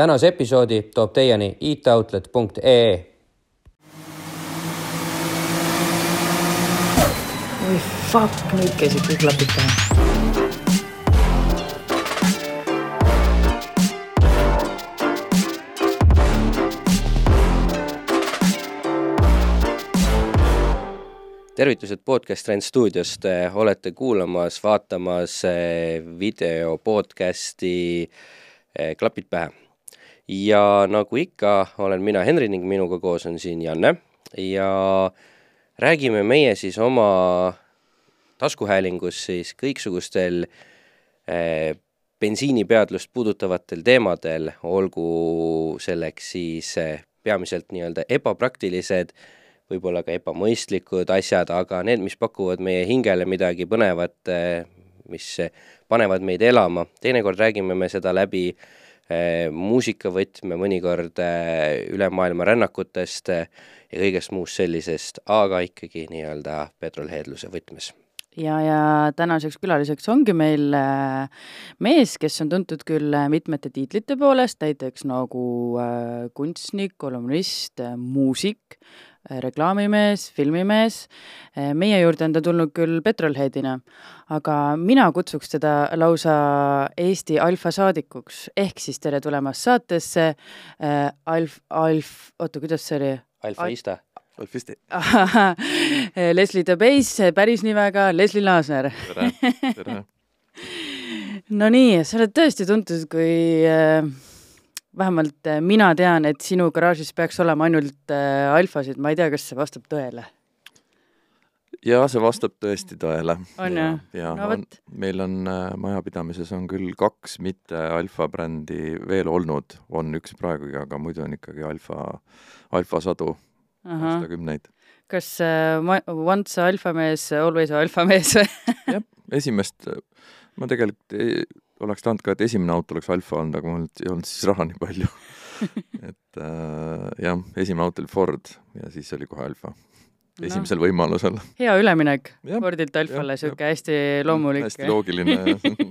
tänase episoodi toob teieni itoutlet.ee. oi fuck, nüüd käisid kõik klapid pähe. tervitused podcast Trend stuudiost, olete kuulamas, vaatamas eh, video podcasti eh, Klapid pähe. Ja nagu ikka, olen mina Henri ning minuga koos on siin Janne. Ja räägime meie siis oma taskuhäälingus siis kõiksugustel eh, bensiinipeadlust puudutavatel teemadel, olgu selleks siis eh, peamiselt nii-öelda ebapraktilised võib-olla ka ebamõistlikud asjad, aga need, mis pakuvad meie hingele midagi põnevat, eh, mis panevad meid elama, teinekord räägime me seda läbi eh, muusikavõtme, mõnikord eh, üle maailma rännakutest ja kõigest muust sellisest, aga ikkagi nii-öelda petrolheadluse võtmes. Ja, ja tänaseks külaliseks ongi meil mees, kes on tuntud küll mitmete tiitlite poolest, näiteks nagu kunstnik, kolumnist, muusik, reklaamimees, filmimees, meie juurde on ta tulnud küll petrolheadina, aga mina kutsuks teda lausa Eesti alfasaadikuks, ehk siis tere tulemast saatesse äh,, Alf, Alf, oota, kuidas see oli? Alfaista Al. Alfisti. Leslie the Base päris nimega Leslie Laasner. tere, tere no nii, sa oled tõesti tuntud kui äh, vähemalt äh, mina tean, et sinu garaažis peaks olema ainult äh, alfasid, ma ei tea, kas see vastab tõele? jaa, see vastab tõesti tõele. on jah? ja no, on, meil on äh, majapidamises on küll kaks mitte alfa brändi veel olnud, on üks praegugi, aga muidu on ikkagi alfa, alfasadu aastakümneid. kas uh, once alfamees, always alfamees või jah, esimest ma tegelikult ei, oleks tahtnud ka, et esimene auto oleks alfa olnud, aga mul ei olnud siis raha nii palju et äh, jah, esimene auto oli Ford ja siis oli kohe alfa. esimesel no. võimalusel. hea üleminek ja, Fordilt alfale, niisugune hästi loomulik. hästi loogiline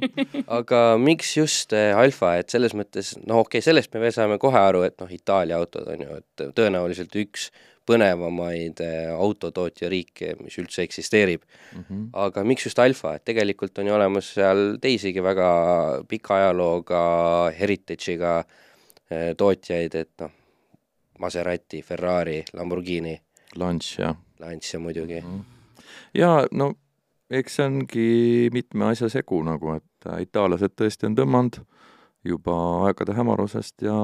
aga miks just äh, alfa, et selles mõttes, no okei okay,, sellest me veel saame kohe aru, et noh, Itaalia autod on ju, et tõenäoliselt üks põnevamaid äh, autotootja riike, mis üldse eksisteerib mm. -hmm. aga miks just Alfa, et tegelikult on ju olemas seal teisigi väga pika ajalooga, heritage'iga äh, tootjaid, et noh, Maserati, Ferrari, Lamborghini. Lancia, jah. Lancia muidugi mm. -hmm. ja no eks see ongi mitme asja segu nagu, et äh, itaallased tõesti on tõmmanud juba aegade hämarusest ja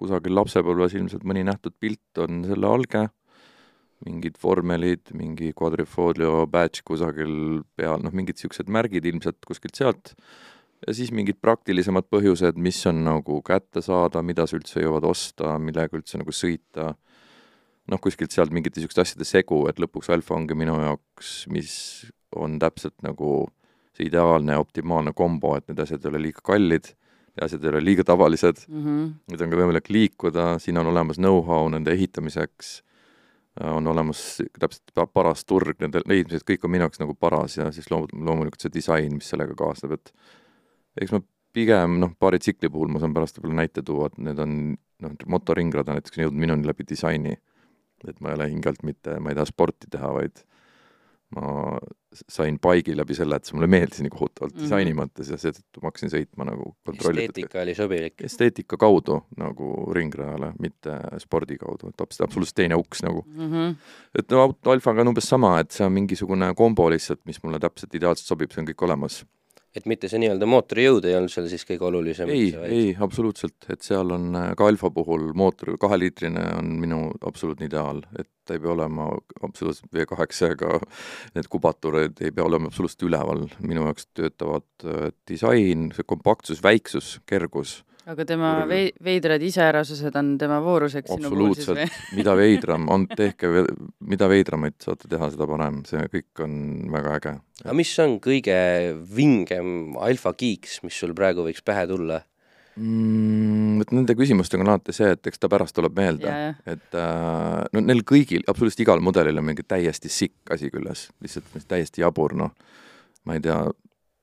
kusagil lapsepõlves ilmselt mõni nähtud pilt on selle alge, mingid vormelid, mingi quadrifoglio badge kusagil peal, noh, mingid niisugused märgid ilmselt kuskilt sealt, ja siis mingid praktilisemad põhjused, mis on nagu kätte saada, mida sa üldse jõuad osta, millega üldse nagu sõita, noh, kuskilt sealt mingite niisuguste asjade segu, et lõpuks alfa ongi minu jaoks, mis on täpselt nagu see ideaalne ja optimaalne kombo, et need asjad ei ole liiga kallid asjad ei ole liiga tavalised mm, -hmm. nüüd on ka võimalik liikuda, siin on olemas know-how nende ehitamiseks, on olemas täpselt paras turg nende leidmiseks, kõik on minu jaoks nagu paras ja siis loom-, loomulikult see disain, mis sellega kaasneb, et eks ma pigem noh, paari tsikli puhul ma saan pärast võib-olla näite tuua, et need on noh, motoringrada näiteks on jõudnud minuni läbi disaini. et ma ei ole hingelt mitte, ma ei taha sporti teha, vaid ma sain paigi läbi selle, et see mulle meeldis nii kohutavalt mm -hmm. disaini mõttes ja seetõttu ma hakkasin sõitma nagu kontrollitud. esteetika oli sobilik. esteetika kaudu nagu ringrajale, mitte spordi kaudu, et hoopis absoluutselt teine uks nagu mm. -hmm. et no Alfaga on umbes sama, et see on mingisugune kombo lihtsalt, mis mulle täpselt ideaalselt sobib, see on kõik olemas et mitte see nii-öelda mootori jõud ei olnud seal siis kõige olulisem? ei, ei, absoluutselt, et seal on äh, ka Alfa puhul mootor, kaheliitrine on minu absoluutne ideaal, et ta ei pea olema absoluutselt V8 ega need kubatuurid ei pea olema absoluutselt üleval, minu jaoks töötavad äh, disain, see kompaktsus, väiksus, kergus aga tema vei-, veidrad iseärasused on tema vooruseks või? mida veidram on, tehke, mida veidramaid saate teha, seda parem, see kõik on väga äge. aga mis on kõige vingem alfakiiks, mis sul praegu võiks pähe tulla? mm,? Vot nende küsimustega on alati see, et eks ta pärast tuleb meelde, et äh, no neil kõigil, absoluutselt igal mudelil on mingi täiesti sikk asi küljes, lihtsalt täiesti jabur, noh, ma ei tea.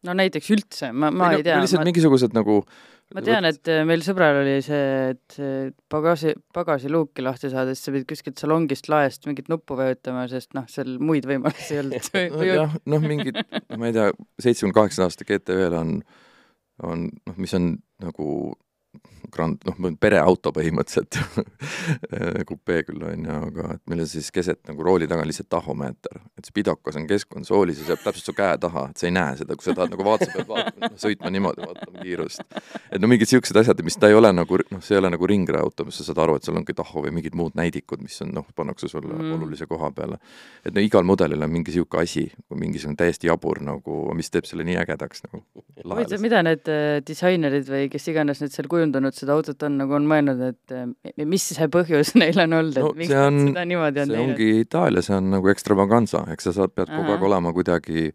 no näiteks üldse, ma, ma ei, ei tea. lihtsalt ma... mingisugused nagu ma tean, et äh, meil sõbral oli see, et pagasi, pagasiluuki lahti saades sa pidid kuskilt salongist laest mingit nuppu vajutama, sest noh, seal muid võimalusi ei olnud. No, jah, noh, mingid, ma ei tea, seitsmekümne kaheksanda aasta GTV-l on, on noh, mis on nagu Grand, noh, pereauto põhimõtteliselt kupee küll, on ju, aga et meil on siis keset nagu rooli taga lihtsalt tahomeeter. et spidokas on keskkonsoolis ja see jääb täpselt su käe taha, et sa ei näe seda, kui sa tahad nagu vaatad, pead vaatama, sõitma niimoodi, vaatama kiirust. et no mingid niisugused asjad, mis ta ei ole nagu, noh, see ei ole nagu ringrajaauto, mis sa saad aru, et sul ongi taho või mingid muud näidikud, mis on, noh, pannakse sulle mm. olulise koha peale. et no igal mudelil on mingi niisugune asi, mingisugune täiesti jabur nagu, mis teeb selle nii ägedaks nagu. huvitav, mida need äh, disainerid või kes iganes need seal kujundanud seda autot on, nagu on mõelnud, et eh, mis see põhjus neil on olnud, et no, miks nad seda niimoodi on teinud? see ongi Itaalia, see on nagu ekstravaganza, eks sa saad, pead kogu aeg olema kuidagi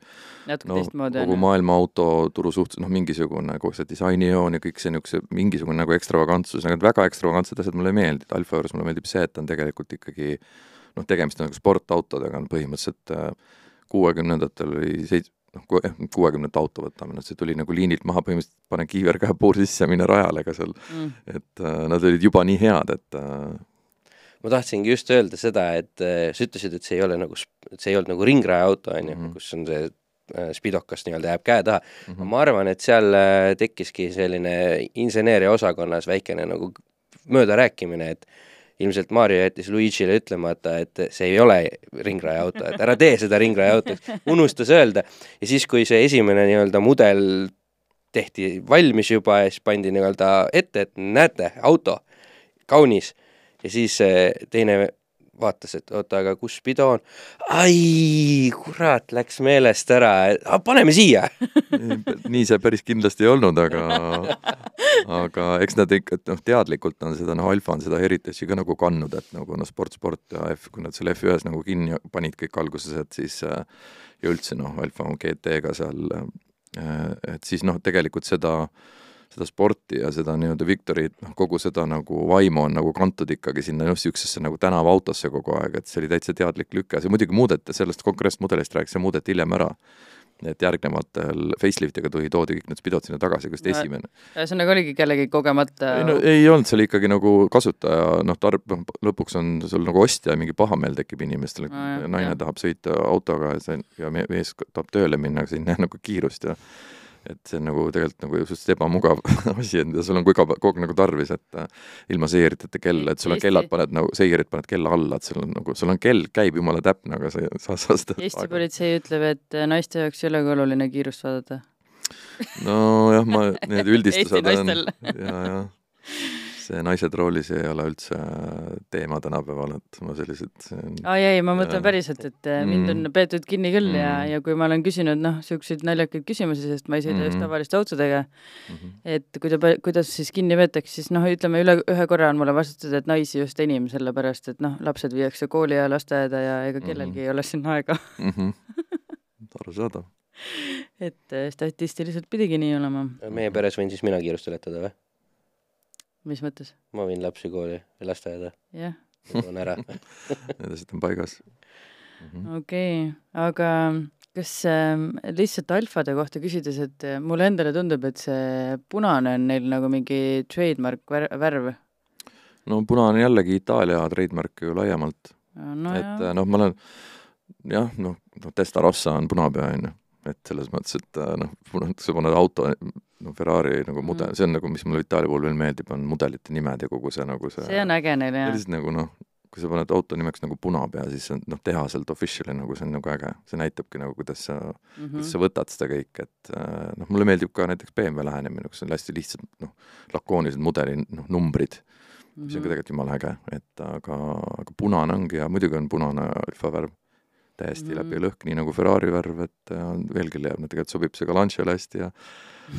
natuke no, teistmoodi. kogu maailma autoturu suhtes, noh, mingisugune kogu see disainijoon ja kõik see niisuguse, mingisugune nagu ekstravagantsus, need väga ekstravagantsed asjad mulle ei meeldi, et Alfa juures mulle meeldib see, et on tegelikult ikkagi noh, tegemist on nagu sportautodega, on põhimõtteliselt äh, kuuekümnendatel oli seit-, noh, kuuekümnendat auto võtame, noh see tuli nagu liinilt maha, põhimõtteliselt pane kiiver käe puur sisse ja mine rajale ka seal mm., et äh, nad olid juba nii head, et äh, ma tahtsingi just öelda seda, et äh, sa ütlesid, et see ei ole nagu, et see ei olnud nagu ringraja auto, on ju, mhm. kus on see äh, spidokas nii-öelda jääb käe taha mm. -hmm. ma arvan, et seal äh, tekkiski selline inseneeria osakonnas väikene nagu möödarääkimine, et ilmselt Mario jättis Luigi'le ütlemata, et see ei ole ringraja auto, et ära tee seda ringraja autot, unustas öelda. ja siis, kui see esimene nii-öelda mudel tehti valmis juba ja siis pandi nii-öelda ette, et näete, auto, kaunis. ja siis teine vaatas, et oota, aga kus Pido on? ai, kurat, läks meelest ära, paneme siia nii see päris kindlasti ei olnud, aga aga eks nad ikka, noh, teadlikult on seda, noh, Alfa on seda Heritage'i ka nagu kandnud, et nagu noh, sport, sport ja F, kui nad selle F1-s nagu kinni panid kõik alguses, et siis ja üldse noh, Alfa GT-ga seal, et siis noh, tegelikult seda äh, seda sporti ja seda nii-öelda Victorit, noh, kogu seda nagu vaimu on nagu kantud ikkagi sinna just niisugusesse nagu tänavaautosse kogu aeg, et see oli täitsa teadlik lüke, see muidugi muudeti, sellest konkreetsest mudelist rääkis, see muudeti hiljem ära et järgnevatel faceliftiga tuli, toodi kõik need spidod sinna tagasi, kus no, esimene. ühesõnaga oligi kellegi kogemata ei no ei olnud, see oli ikkagi nagu kasutaja, noh, tarb-, noh, lõpuks on sul nagu ostja ja mingi pahameel tekib inimestel, no, naine jah. tahab sõita autoga ja see, ja mees tahab tööle minna, aga sa ei näe nagu kiirust ja et see on nagu tegelikult nagu suhteliselt ebamugav asi, et mida sul on kogu aeg, kogu aeg nagu tarvis, et ilma seiriteta kell, et sul on kellad, paned nagu, seirid paned kella alla, et sul on nagu, sul on kell, käib jumala täpne, aga sa, sa, sa seda Eesti politsei ütleb, et äh, naiste jaoks ei olegi oluline kiirust vaadata. nojah, ma, need üldistused on, ja, ja see naised roolis ei ole üldse teema tänapäeval, et ma sellised aa ei, ei, ma mõtlen päriselt, et mm. mind on peetud kinni küll mm. ja, ja kui ma olen küsinud noh, niisuguseid naljakaid küsimusi, sest ma ei sõida mm. just tavaliste autodega mm, -hmm. et kui ta, kuidas siis kinni võetakse, siis noh, ütleme üle, ühe korra on mulle vastatud, et naisi just enim, sellepärast et noh, lapsed viiakse kooli ja lasteaeda ja ega kellelgi mm -hmm. ei ole sinna aega mm. -hmm. arusaadav et äh, statistiliselt pidigi nii olema. meie peres võin siis mina kiirust ületada või? Mis mõttes? ma viin lapsi kooli või lasteaeda. jah. toon ära Need asjad on paigas -hmm.. okei aga kas äh, lihtsalt alfade kohta küsides, et äh, mulle endale tundub, et see punane on neil nagu mingi trademark värv? no punane on jällegi Itaalia trademark ju laiemalt no,. et äh, noh, ma olen jah, noh, noh Testarossa on punapea, on ju et selles mõttes, et äh, noh, sa paned auto, no Ferrari nagu mudel mm., see on nagu, mis mulle Itaalia puhul veel meeldib, on mudelite nimed ja kogu see nagu see see on äge neil, jah. nagu noh, kui sa paned auto nimeks nagu punapea, siis see on noh, tehaselt official'i nagu see on nagu äge, see näitabki nagu, kuidas sa mm, -hmm. kuidas sa võtad seda kõike, et äh, noh, mulle meeldib ka näiteks BMW lähenemine, kus on hästi lihtsad noh, lakoonilised mudeli noh, numbrid mm, -hmm. mis on ka mhm. tegelikult jumala äge, et aga, aga punane ongi ja muidugi on punane alfavärv täiesti mm -hmm. läbi lõhk, nii nagu Ferrari värv, et äh, veelgi leiab, tegelikult sobib see ka Lanciale hästi ja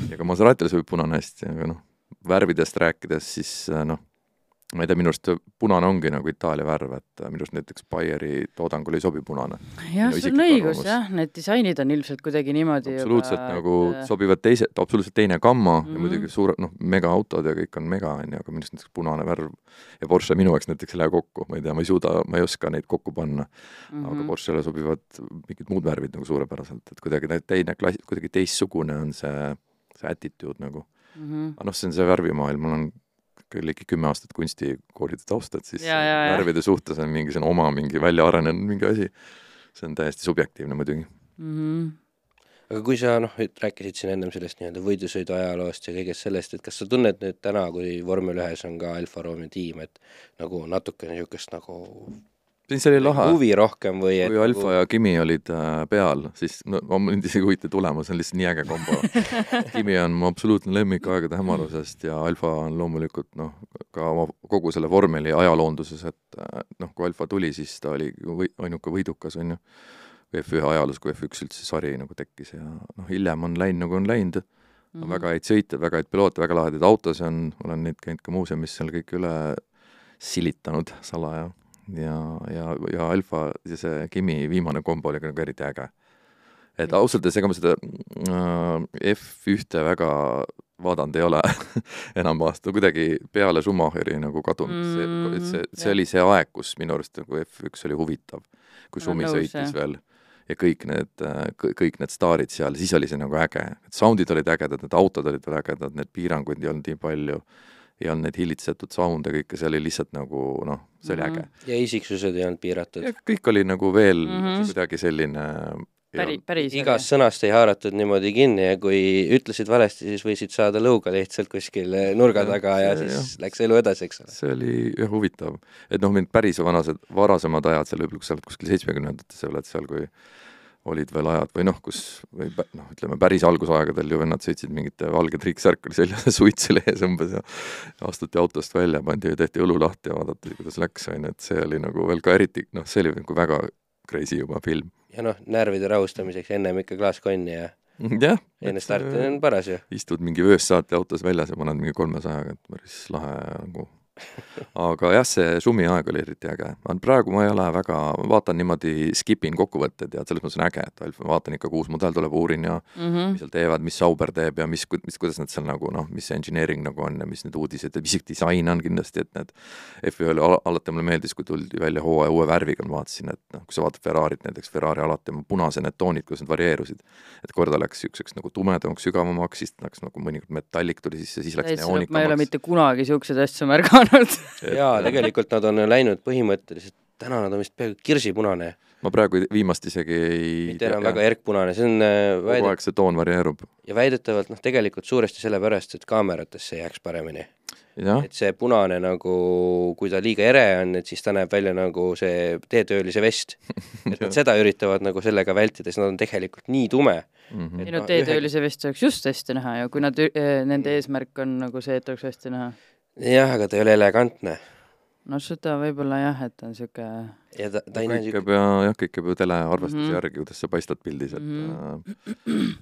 ja ka Maseratile sobib punane hästi, aga noh, värvidest rääkides, siis äh, noh, ma ei tea, minu arust punane ongi nagu Itaalia värv, et äh, minu arust näiteks Baieri toodangule ei sobi punane. jah, sul on õigus jah, need disainid on ilmselt kuidagi niimoodi absoluutselt juba, nagu et... Äh, sobivad teise, absoluutselt teine gamma mm -hmm. ja mhm. muidugi suure, noh, megaautod ja kõik on mega, on ju, aga minu arust näiteks punane värv ja Porsche minu jaoks näiteks ei lähe kokku, ma ei tea, ma ei suuda, ma ei oska neid kokku panna mm. -hmm. aga Porschele sobivad mingid muud värvid nagu suurepäraselt, et kuidagi teine klass, kuidagi teistsugune on see, see attitude nagu mm. -hmm. aga noh, see on see värvimaailm, mul on ligi kümme aastat kunstikoolide taust, et siis Ja, ja, ja. värvide suhtes on mingi selline oma mingi välja arenenud mingi asi. see on täiesti subjektiivne muidugi. Mm -hmm. aga kui sa noh, rääkisid siin ennem sellest nii-öelda võidusõidu ajaloost ja kõigest sellest, et kas sa tunned nüüd täna, kui vormel ühes on ka Alfa Romeo tiim, et nagu natukene niisugust nagu siis oli lahe. huvi rohkem või et kui Alfa ja Kimi olid äh, peal, siis no ma mind isegi ei huvita tulemus, see on lihtsalt nii äge kombo. Kimi on mu absoluutne lemmik aegade hämarusest ja Alfa on loomulikult noh, ka oma kogu selle vormeli ajaloonduses, et äh, noh, kui Alfa tuli, siis ta oli või, ainuke võidukas, on ju, F1 ajaloos, kui F1 üldse sari nagu tekkis ja noh, hiljem on läinud nagu on läinud mm, -hmm. väga häid sõite, väga häid piloote, väga lahedaid autosid on, olen neid käinud ka muuseumis seal kõik üle silitanud salaja ja, ja, ja Alfa ja see Kimi viimane kombo oli ka nagu eriti äge. et ausalt öeldes, ega ma seda äh, F1-te väga vaadanud ei ole enam aasta, kuidagi peale Schumacheri nagu kadunud mm, see, see, see oli see aeg, kus minu arust nagu F1 oli huvitav, kui Schumi sõitis veel. Ja kõik need, kõik need staarid seal, siis oli see nagu äge, et sound'id olid ägedad, need autod olid veel ägedad, need piiranguid ei olnud nii palju, ei olnud neid hillitsetud sound'e kõike, see oli lihtsalt nagu noh, see oli Mhm. äge. ja isiksused ei olnud piiratud ja kõik oli nagu veel mm. -hmm. kuidagi selline päri, päris igast sõnast ei haaratud niimoodi kinni ja kui ütlesid valesti, siis võisid saada lõuga lihtsalt kuskil nurga Jah, taga ja see- siis läks elu edasi, eks ole. see oli jah huvitav, et noh, mind päris vanased, varasemad ajad seal võib-olla, kui sa oled kuskil seitsmekümnendates ja oled seal, kui olid veel ajad või noh, kus või noh, ütleme päris algusaegadel ju vennad sõitsid mingite valge triiksärk oli seljas ja suits oli ees umbes ja astuti autost välja, pandi, tehti õlu lahti ja vaadati, kuidas läks, on ju, et see oli nagu veel ka eriti, noh, see oli nagu väga crazy juba film. ja noh, närvide rahustamiseks ennem ikka klaas konni ja jah. enne starti on paras ju. istud mingi ööst saati autos väljas ja paned mingi kolmesajaga, et päris lahe nagu. Aga jah, see Sumi aeg oli eriti äge. praegu ma ei ole väga, vaatan niimoodi, skip in kokkuvõtted ja selles mõttes on äge, et vaatan ikka, kui uus mudel tuleb, uurin ja mm. -hmm. mis seal teevad, mis Sauber teeb ja mis, mis, kuidas nad seal nagu noh, mis see engineering nagu on ja mis need uudised ja isegi disain on kindlasti, et need F1-l al- alati mulle meeldis, kui tuldi välja hooaja uue värviga, ma vaatasin, et noh, kui sa vaatad Ferrarit näiteks, Ferrari alati on punase need toonid, kuidas nad varieerusid. et korda läks niisuguseks nagu tumedamaks, sügavamaks, siis läks nagu mõnikord metallik tuli sisse, siis läks lõpp, ma ei ole neoonikamaks. mitte kunagi niisuguseid asju märganud jaa, tegelikult nad on läinud põhimõtteliselt, täna nad on vist peaaegu kirsipunane, ma praegu viimast isegi ei mitte enam väga erkpunane, see on äh, kogu väidet- aeg see toon varieerub. ja väidetavalt noh, tegelikult suuresti sellepärast, et kaameratesse jääks paremini. jah, et see punane nagu, kui ta liiga ere on, et siis ta näeb välja nagu see teetöölise vest. et nad seda üritavad nagu sellega vältida, sest nad on tegelikult nii tume. mhm. ei no no teetöölise vest oleks just hästi näha ja kui nad, nende eesmärk on nagu see, et oleks hästi näha. Jah, aga ta ei ole elegantne no seda võib-olla jah, et on niisugune ja ta, ta ei näe kõik niisugune käib ja jah, kõik käib ju telearvestuse mm Mhm. -hmm. järgi, kuidas sa paistad pildis, et Mhm. mm -hmm.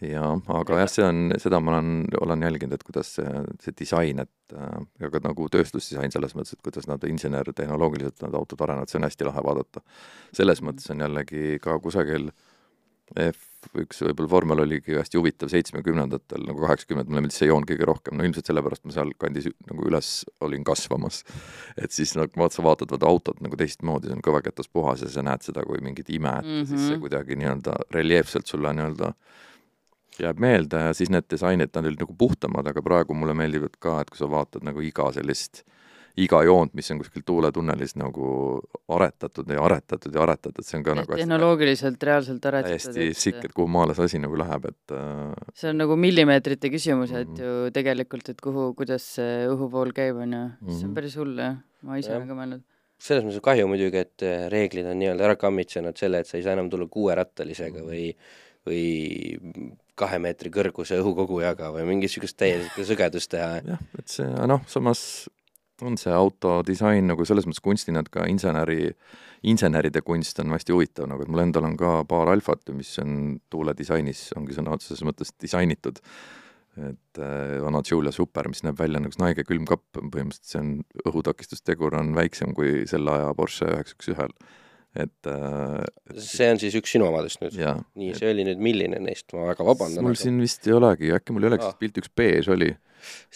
ja aga jah, see on, seda ma olen, olen jälginud, et kuidas see, see disain, et äh, ja ka nagu tööstusdisain selles mõttes, et kuidas nad insener-tehnoloogiliselt need autod arenevad, see on hästi lahe vaadata. selles mõttes on jällegi ka kusagil F1 võib-olla vormel oligi hästi huvitav seitsmekümnendatel, nagu kaheksakümnendatel, mulle meeldis see joon kõige rohkem, no ilmselt sellepärast ma sealkandis nagu üles olin kasvamas. et siis nagu vaat sa vaatad vaata autot nagu teistmoodi, see on kõvaketas puhas ja sa näed seda kui mingit ime, et mm -hmm. siis see Mhm. kuidagi nii-öelda reljeefselt sulle nii-öelda jääb meelde ja siis need disainid, nad olid nagu puhtamad, aga praegu mulle meeldivad ka, et kui sa vaatad nagu iga sellist iga joont, mis on kuskil tuuletunnelis nagu aretatud ja aretatud ja aretatud, see on ka nagu hästi tehnoloogiliselt reaalselt aretatud. täiesti sikk, et kuhu maale see asi nagu läheb, et äh, see on nagu millimeetrite küsimus, et Mhm. ju tegelikult, et kuhu, kuidas see õhuvool käib, on ju, see on Mhm. päris hull jah, ma ise olen ka mõelnud. selles mõttes on kahju muidugi, et eh, reeglid on nii-öelda ära kammitsenud selle, et sa ei saa enam tulla Mhm. kuuerattalisega või, või kahe meetri kõrguse õhukogujaga või mingit niisugust täielikku sõgedust teha. jah, et see, noh, samas on see auto disain nagu selles mõttes kunstina, et ka inseneri, inseneride kunst on hästi huvitav, nagu et mul endal on ka paar alfat, mis on tuuledisainis, ongi sõna otseses mõttes disainitud. et äh, vana Julia Super, mis näeb välja nagu Snaige külmkapp, põhimõtteliselt see on, õhutakistustegur on väiksem kui selle aja Porsche üheksa üks ühel. et äh, see on siis üks sinu omadest nüüd? nii, see oli nüüd milline neist, ma väga vabandan. mul siin vist ei olegi, äkki mul ei olegi Aa. sellest pilti, üks beež oli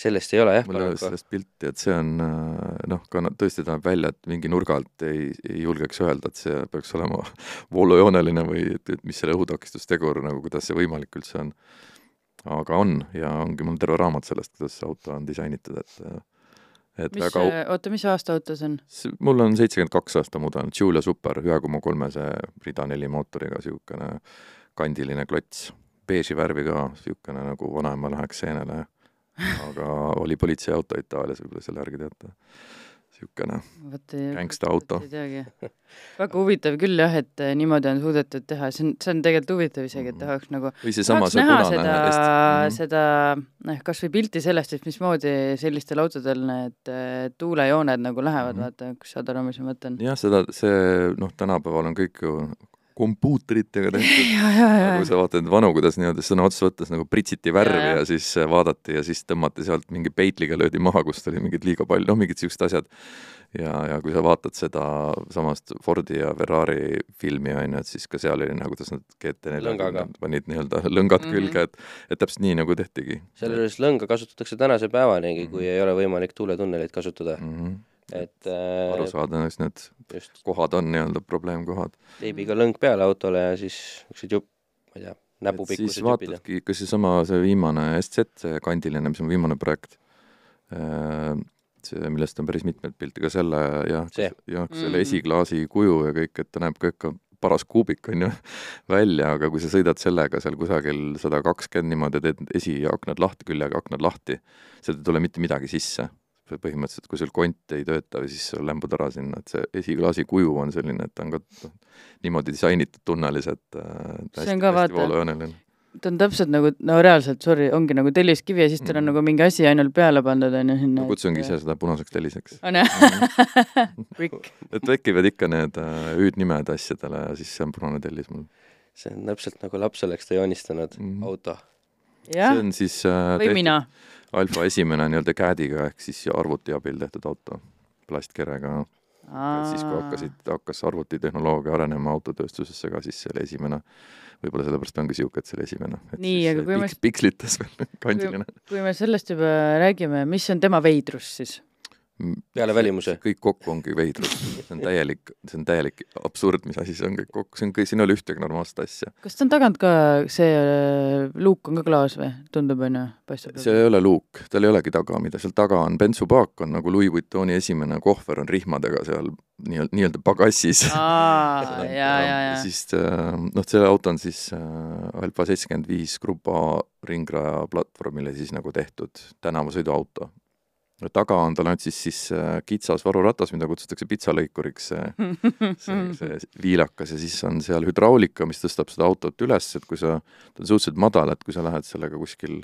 sellest ei ole jah mul ei ole sellest pilti, et see on äh, noh, ka na- tõesti ta näeb välja, et mingi nurga alt ei, ei julgeks öelda, et see peaks olema voolujooneline või et, et mis selle õhutakistustegur nagu, kuidas see võimalik üldse on. aga on ja ongi mul terve raamat sellest, kuidas see auto on disainitud, et et mis väga au-, oota, mis aasta auto see on? Mul on seitsekümmend kaks aasta mudel, Giulia Super ühe koma kolmese rida neli mootoriga, niisugune kandiline klots, beeži värvi ka, niisugune nagu vanaema läheks seenele, aga oli politseiauto Itaalias, võib-olla selle järgi teate. niisugune, vot ei teagi. väga huvitav küll jah, et eh, niimoodi on suudetud teha, see on, see on tegelikult huvitav isegi, et Mhm. tahaks nagu või seesama see punane seda hästi-, mhm. seda noh, kas või pilti sellest, et mismoodi sellistel autodel need eh, tuulejooned nagu lähevad mm, -hmm. vaata, kui saad aru, mis ma mõtlen. jah, seda, see noh, tänapäeval on kõik ju kompuutritega tehtud, ja, ja, ja kui, sa vaatad vanu, kuidas nii-öelda sõna otseses võttes nagu pritsiti värvi ja, jaa. ja siis äh, vaadati ja siis tõmmati sealt mingi peitliga löödi maha, kust oli mingid liiga palju, noh, mingid siuksed asjad. ja, ja kui sa vaatad seda samast Fordi ja Ferrari filmi on ju, et siis ka seal oli näha, kuidas nad GT Lõngaga. neljakümnendad panid nii-öelda lõngad mm. -hmm. külge, et et täpselt nii nagu tehtigi selle juures lõnga kasutatakse tänase päevanigi, kui Mhm. ei ole võimalik tuuletunnelit kasutada, mm. -hmm. Et äh, aru saada, eks need just kohad on nii-öelda probleemkohad. teibiga lõng peale autole ja siis niisugused jupp, ma ei tea, näpupikkused jupid. vaatadki, kas seesama, see viimane SZ, kandiline, mis on viimane projekt, see, millest on päris mitmeid pilte, ka selle jah jah, selle Mhm. esiklaasi kuju ja kõik, et ta näeb ka ikka paras kuubik on ju välja, aga kui sa sõidad sellega seal kusagil sada kakskümmend niimoodi, teed esiaknad lahti, küljega aknad lahti, sealt ei tule mitte midagi sisse. põhimõtteliselt, kui sul kont ei tööta või siis sa lämbud ära sinna, et see esiklaasi kuju on selline, et ta on ka noh, niimoodi disainitud tunneliselt äh, See on ka, vaata- ta on täpselt nagu, no reaalselt, sorry, ongi nagu telliskivi ja siis tal on Mhm. nagu mingi asi ainult peale pandud, on ju sinna. ma kutsungi ise seda punaseks telliseks. on jah? Mhm. Brick. et tekivad ikka need äh, hüüdnimed asjadele ja siis see on punane tellis mul see on täpselt nagu laps oleks ta joonistanud mm. -hmm. auto. see, on siis äh, või mina. Alfa esimene nii-öelda CAD-iga ehk siis arvuti abil tehtud auto plastkerega. siis, kui hakkasid, hakkas arvutitehnoloogia arenema autotööstusesse ka, siis see oli esimene. võib-olla sellepärast ongi sihuke, et see oli esimene. Nii, aga kui me- pikslites veel kandiline. kui me sellest juba räägime, mis on tema veidrus siis? Peale välimuse. kõik kokku ongi veidrus, see on täielik, see on täielik absurd, mis asi see on kõik kokku, see on kõik, siin ei ole ühtegi normaalset asja. kas ta on tagant ka, see äh, luuk on ka klaas või? tundub, on ju, paistab. see ei ole luuk, tal ei olegi taga mida, seal taga on bensupaak on nagu Louis Vuittoni esimene kohver on rihmadega seal nii-öelda, nii-öelda pagassis. aa, ja, ja, ja. siis äh, noh, see auto on siis äh, Alfa seitsekümmend viis Grupp A ringraja platvormile siis nagu tehtud tänavasõiduauto. Taga on tal ainult siis, siis äh, kitsas varuratas, mida kutsutakse pitsalõikuriks, see see, see viilakas ja siis on seal hüdraulika, mis tõstab seda autot üles, et kui sa, ta on suhteliselt madal, et kui sa lähed sellega kuskil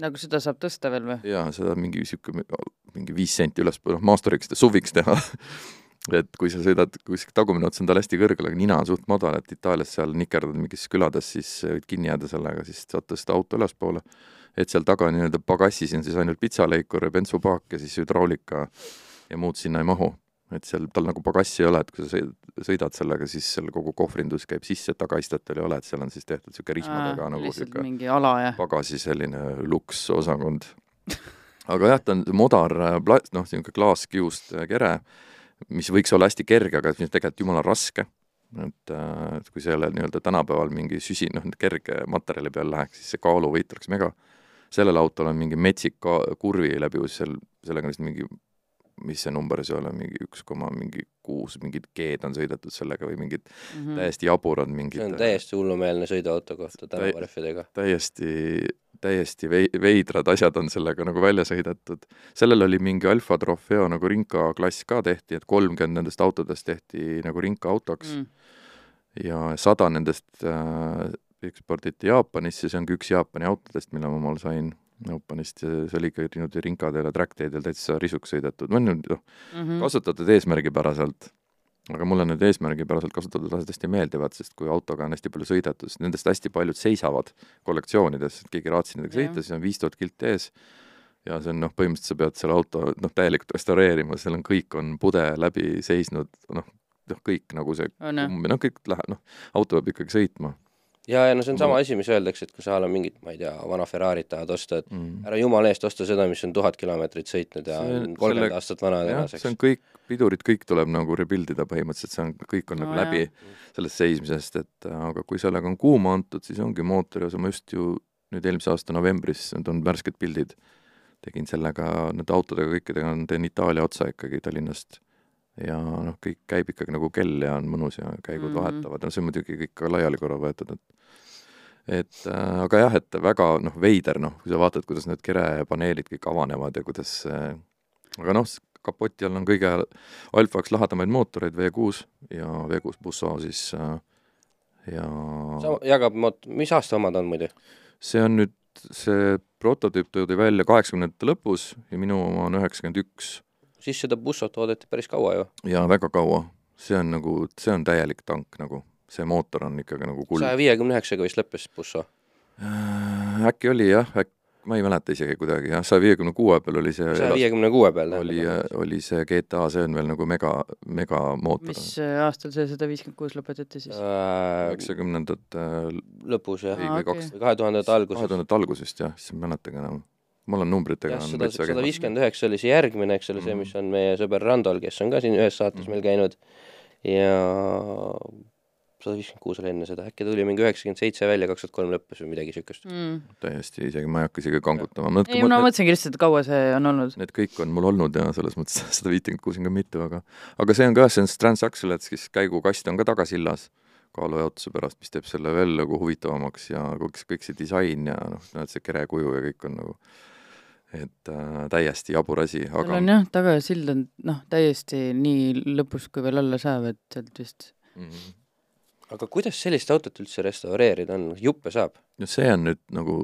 nagu seda saab tõsta veel või? jaa, seda mingi niisugune, mingi viis senti ülespoole, noh maasturiks, suviks teha. et kui sa sõidad kuskil tagumine ots on tal hästi kõrgel, aga nina on suht madal, et Itaalias seal nikerdad mingis külades, siis võid kinni jääda sellega, siis saad tõsta auto ülespoole. Et seal taga nii-öelda pagassis on siis ainult pitsaleikur ja bensupaak ja siis hüdraulika ja muud sinna ei mahu. et seal tal nagu pagassi ei ole, et kui sa sõid- sõidad sellega, siis seal kogu kohvrindus käib sisse, tagaistet ei ole, et seal on siis tehtud niisugune rihmadega nagu lihtsalt niisugune pagasi selline luksosakond. aga jah, ta on modar, pla-, noh, niisugune klaaskiust äh, kere, mis võiks olla hästi kerge, aga mis on tegelikult jumala raske. et, et kui selle nii-öelda tänapäeval mingi süsi, noh, kerge materjali peal läheks, siis see kaaluvõit oleks mega. Sellel autol on mingi metsik kurvi läbivus seal, sellega on vist mingi mis see number siis oli, mingi üks koma mingi kuus, mingid G-d on sõidetud sellega või mingid Mhm. täiesti jaburad mingid see on täiesti hullumeelne sõiduauto kohta tänavarehvidega. täiesti, täiesti vei-, veidrad asjad on sellega nagu välja sõidetud. sellel oli mingi Alfa Trofeo nagu rinka klass ka tehti, et kolmkümmend nendest autodest tehti nagu rinka autoks mm. Mm. ja sada nendest äh, eksporditi Jaapanisse, see ongi üks Jaapani autodest, mille ma omal sain Jaapanist ja see oli ikka niimoodi rinkadel ja trackteedel täitsa risuks sõidetud, no nüüd noh, Mhm. kasutatud eesmärgipäraselt, aga mulle need eesmärgipäraselt kasutatud asjad hästi meeldivad, sest kui autoga on hästi palju sõidetud, siis nendest hästi paljud seisavad kollektsioonides, et keegi raatsi nendega sõita, siis on viis tuhat kilti ees ja see on noh, põhimõtteliselt sa pead selle auto noh, täielikult restaureerima, seal on kõik on pude läbi seisnud, noh, noh kõik nagu see on noh, kõik läheb, noh, auto peab ikkagi sõitma ja, ja no see on sama asi, mis öeldakse, et kui sa oled mingit, ma ei tea, vana Ferrarit tahad osta, et mm.. ära jumala eest osta seda, mis on tuhat kilomeetrit sõitnud ja kolmkümmend aastat vana jah, tänaseks see on. kõik, pidurid kõik tuleb nagu rebuild ida põhimõtteliselt, see on, kõik on No nagu jah. läbi sellest seismisest, et äh, aga kui sellega on kuuma antud, siis ongi mootori osa, ma just ju nüüd eelmise aasta novembris, need on värsked pildid, tegin sellega, nende autodega kõikidega teen Itaalia otsa ikkagi Tallinnast. Ja noh, kõik käib ikkagi nagu kell ja on mõnus ja käigud mm. -hmm. vahetavad, no see on muidugi kõik ka laiali korra võetud, et et äh, aga jah, et väga noh, veider noh, kui sa vaatad, kuidas need kerepaneelid kõik avanevad ja kuidas äh, aga noh, kapoti all on kõige alfaks lahedamaid mootoreid V6 ja V6 Busso siis äh, ja jagab moot-, mis aasta omad on muidu? see on nüüd, see prototüüp toodi välja kaheksakümnendate lõpus ja minu oma on üheksakümmend üks siis seda bussot oodati päris kaua ju. ja väga kaua. see on nagu, see on täielik tank nagu, see mootor on ikkagi nagu kuld. saja viiekümne üheksaga vist lõppes busso. Äh, äkki oli jah, äkki, ma ei mäleta isegi kuidagi jah, saja viiekümne kuue peal oli see saja viiekümne kuue peal. oli, oli see GTA, see on veel nagu mega, megamootor. mis äh, aastal see sada viiskümmend kuus lõpetati siis? äh, üheksakümnendate lõpus jah kahe tuhandete kahe alguses. tuhandete algusest jah, siis ei mäletagi enam. Ma olen numbritega jah, sada, sada viiskümmend üheksa oli see järgmine, eks ole, see, mis on meie sõber Randol, kes on ka siin ühes saates Mhm. meil käinud ja sada viiskümmend kuus oli enne seda, äkki tuli mingi üheksakümmend seitse välja, kaks tuhat kolm lõppes või midagi siukest. mm. täiesti, isegi ma ei hakka isegi kangutama. ei, ma mõtlesingi lihtsalt, et kaua see on olnud. Need kõik on mul olnud ja selles mõttes sada viitekümmet kuus on ka mitu, aga aga see on ka, see on Transaxlet, siis käigukast on ka tagasillas kaalujaotuse pärast, mis teeb selle veel nagu huvitavamaks ja kõik, kõik see disain ja noh, näed see kerekuju ja kõik on nagu et äh, täiesti jabur asi, seal aga on jah, taga sild on noh, täiesti nii lõpus, kui veel olla saab, et sealt vist mm, aga kuidas sellist autot üldse restaureerida on, juppe saab? no see on nüüd nagu,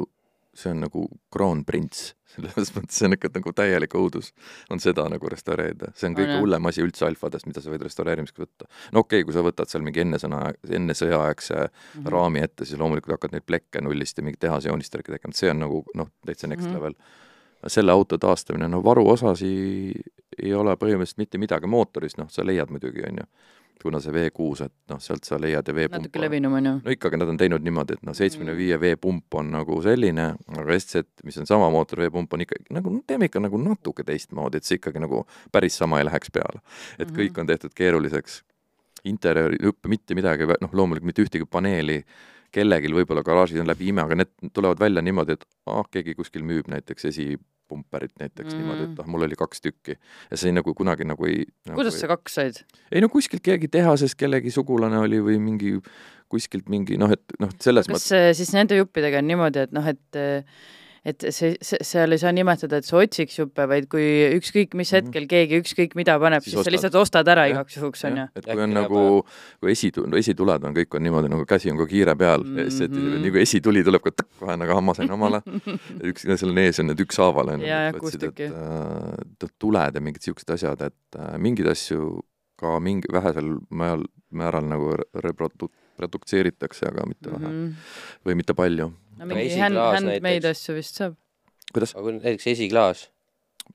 see on nagu kroonprints, selles mõttes see on ikka nagu täielik õudus, on seda nagu restaureerida, see on kõige hullem asi üldse alfadest, mida sa võid restaureerimiseks võtta. no okei okay,, kui sa võtad seal mingi ennesõna, enne sõjaaegse mm. -hmm. raami ette, siis loomulikult hakkad neid plekke nullist ja mingi tehase joonistajatega tegema, see on nagu noh, täitsa next mm Mhm. -hmm. Selle auto taastamine, no varuosasi ei ole põhimõtteliselt mitte midagi, mootorist noh, sa leiad muidugi, on ju, kuna see V6, et noh, sealt sa leiad ja veepump natuke levinum on ju. no ikkagi nad on teinud niimoodi, et noh, seitsmekümne viie veepump on nagu selline, aga SZ, mis on sama mootor veepump, on ikkagi nagu teeme ikka nagu natuke teistmoodi, et see ikkagi nagu päris sama ei läheks peale. et Mhm. kõik on tehtud keeruliseks. interjööri, hüppe mitte midagi, noh, loomulikult mitte ühtegi paneeli kellelgi võib-olla garaažis on läbi ime, aga need tulevad välja niimoodi, et ah, keegi kuskil müüb näiteks esipumperit näiteks mm. Niimoodi, et ah, mul oli kaks tükki. ja see nagu kunagi nagu ei nagu kuidas ei... sa kaks said? ei no kuskilt keegi tehases kellegi sugulane oli või mingi kuskilt mingi noh, et noh, selles kas mõttes äh, siis nende juppidega on niimoodi, et noh, et et see, see, seal ei saa nimetada, et sa otsiks juppe, vaid kui ükskõik mis Mhm. hetkel keegi ükskõik mida paneb, Siis siis sa lihtsalt ostad ära Jah, igaks juhuks, on ju. et kui on nagu, kui esitu-, esituled on, kõik on niimoodi nagu käsi on ka kiire peal mm Mhm. -hmm. nii kui esituli tuleb ka tõkk, kohe nagu hammasen omale, üks, seal ees on need ükshaaval on Jaa, jah, võtsid, kuus et tükki. äh, et tuled ja mingid siuksed asjad, et äh, mingeid asju ka mingi vähesel määral, määral nagu reprodu-, produktseeritakse, aga mitte vähe Mhm. või mitte palju. no Aga mingi hand, handmade asju vist saab. kuidas? aga kui näiteks esiklaas,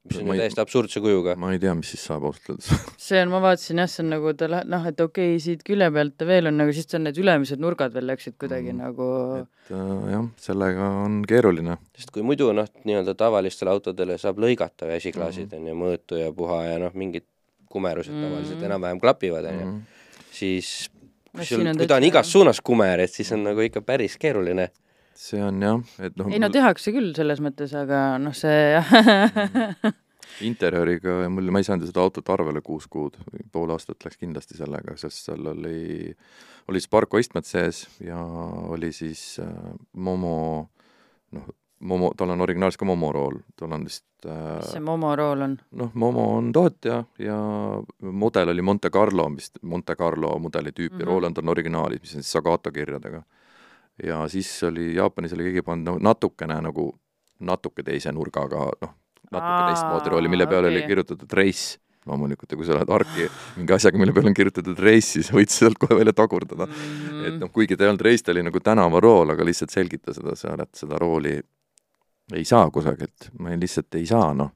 mis on Ma ju ei- täiesti absurdse kujuga, ma ei tea, mis siis saab ausalt öeldes see on, ma vaatasin jah, see on nagu ta läheb, noh, et okei okay,, siit külje pealt ta veel on nagu, siis on need ülemised nurgad veel läksid kuidagi Mhm. mm. nagu et äh, jah, sellega on keeruline. sest kui muidu noh, nii-öelda tavalistele autodele saab lõigata ju esiklaasid Mhm. on ju, mõõtu ja puha ja noh, mingid kumerused Mhm. tavaliselt enam-vähem klapivad on ju, Mhm. siis kui sul, kui ta on igas suunas kumer, et siis on nagu ikka päris keeruline. see on jah, et noh ei no tehakse küll selles mõttes, aga noh, see interjööriga ja mul, ma ei saanud seda autot arvele kuus kuud, pool aastat läks kindlasti sellega, sest seal oli, oli Sparko istmed sees ja oli siis äh, Momo, noh, Momo, tal on originaalis ka Momo rool, tal on vist mis see äh, Momo rool on? noh, Momo on tootja ja mudel oli Monte Carlo, vist Monte Carlo mudeli tüüpi mm Mhm. -hmm. Roland on originaalis, mis on siis Sagato kirjadega. ja siis oli, Jaapanis oli keegi pannud no, natukene nagu, natuke teise nurgaga, noh, natuke teistmoodi rooli, mille peale okay. oli kirjutatud race loomulikult ja kui sa lähed arki mingi asjaga, mille peale on kirjutatud race, siis võid sealt kohe välja tagurdada mm. Mhm. et noh, kuigi ta ei olnud race, ta oli nagu tänavarool, aga lihtsalt selgita seda seal, et seda rooli ei saa kusagilt, ma lihtsalt ei saa, noh.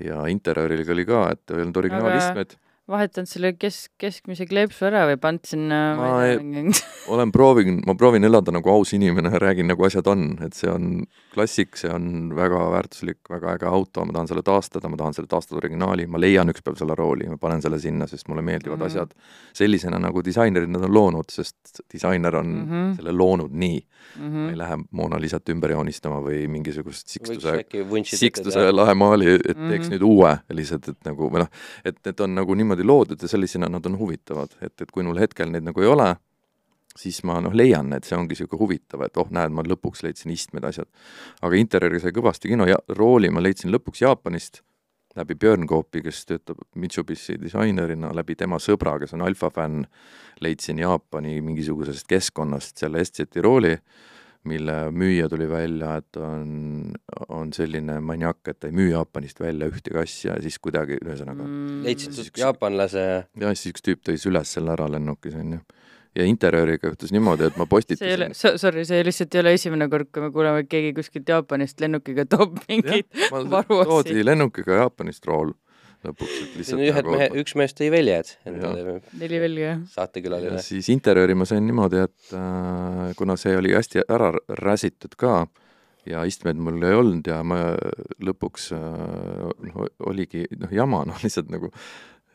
ja interjööriga oli ka, et ei olnud originaalistmed vahetanud selle kes-, keskmise kleepsu ära või pannud sinna Ma ei tea, olen proovinud, ma proovin elada nagu aus inimene ja räägin, nagu asjad on, et see on klassik, see on väga väärtuslik, väga äge auto, ma tahan selle taastada, ma tahan selle taastada originaali, ma leian ükspäev selle rooli, ma panen selle sinna, sest mulle meeldivad mm -hmm. asjad sellisena, nagu disainerid nad on loonud, sest disainer on mm. -hmm. selle loonud nii mm. Mhm. ma ei lähe Mona Lisat ümber joonistama või mingisugust võiks sikstuse äkki vunšida Sikstuse lahemaali, et teeks mm Mhm. -hmm. nüüd uue lihtsalt, et nagu või noh, et need on nagu niimoodi loodud ja sellisena nad on huvitavad, et, et kui mul hetkel neid nagu ei ole, siis ma noh, leian, et see ongi niisugune huvitav, et oh, näed, ma lõpuks leidsin istmed, asjad. aga interjööri sai kõvasti kino. Ja rooli ma leidsin lõpuks Jaapanist läbi Björn Koopi, kes töötab Mitsubishi disainerina, läbi tema sõbra, kes on Alfa fänn, leidsin Jaapani mingisugusest keskkonnast selle SZ rooli mille müüja tuli välja, et on, on selline maniak, et ta ei müü Jaapanist välja ühtegi asja ja siis kuidagi, ühesõnaga mm., leidsid Siis üks- jaapanlase ja siis üks tüüp tõi üles selle ära lennukis, on ju. ja interjööriga juhtus niimoodi, et ma see ei ole postitasin, sorry, see lihtsalt ei ole esimene kord, kui me kuuleme, et keegi kuskilt Jaapanist lennukiga toob mingeid varuossi. toodi lennukiga Jaapanist rool lõpuks, et lihtsalt ühed nagu mehe, üks mees tõi väljad endale neli velge, saatekülaline. siis interjööri ma sain niimoodi, et äh, kuna see oli hästi ära räsitud ka ja istmeid mul ei olnud ja ma lõpuks äh, noh, oligi noh, jama noh, lihtsalt nagu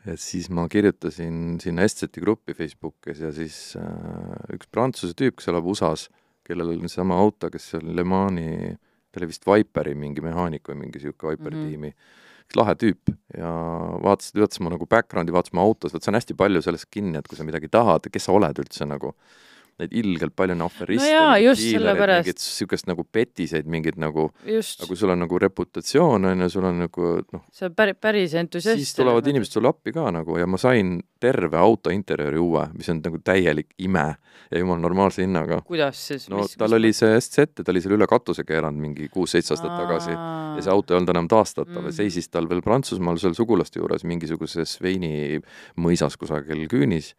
et siis ma kirjutasin sinna SZ-i gruppi Facebookis ja siis äh, üks prantsuse tüüp, kes elab USA-s, kellel on seesama auto, kes on Le Mani, ta oli vist Viperi mingi mehaanik või mingi niisugune Viperi mm -hmm. tiimi, üks lahe tüüp. Ja vaatas, vaatas mu nagu background'i, vaatas mu autos, vot see on hästi palju sellest kinni, et kui sa midagi tahad, kes sa oled üldse nagu, neid ilgelt palju on aferiste No diilereid, sellepärast. niisugust nagu petiseid, mingeid nagu, aga, kui sul on nagu reputatsioon, on ju, sul on nagu noh, sa oled päris, päris entusiast. siis tulevad inimesed sulle appi ka nagu ja ma sain terve auto interjööri uue, mis on nagu täielik ime ja jumala normaalse hinnaga. kuidas siis? no mis, tal oli see SZ ta oli selle üle katuse keeranud mingi kuus-seitse aastat tagasi ja see auto ei olnud enam taastatav mm. Ja seisis tal veel Prantsusmaal seal sugulaste juures mingisuguses veini mõisas kusagil küünis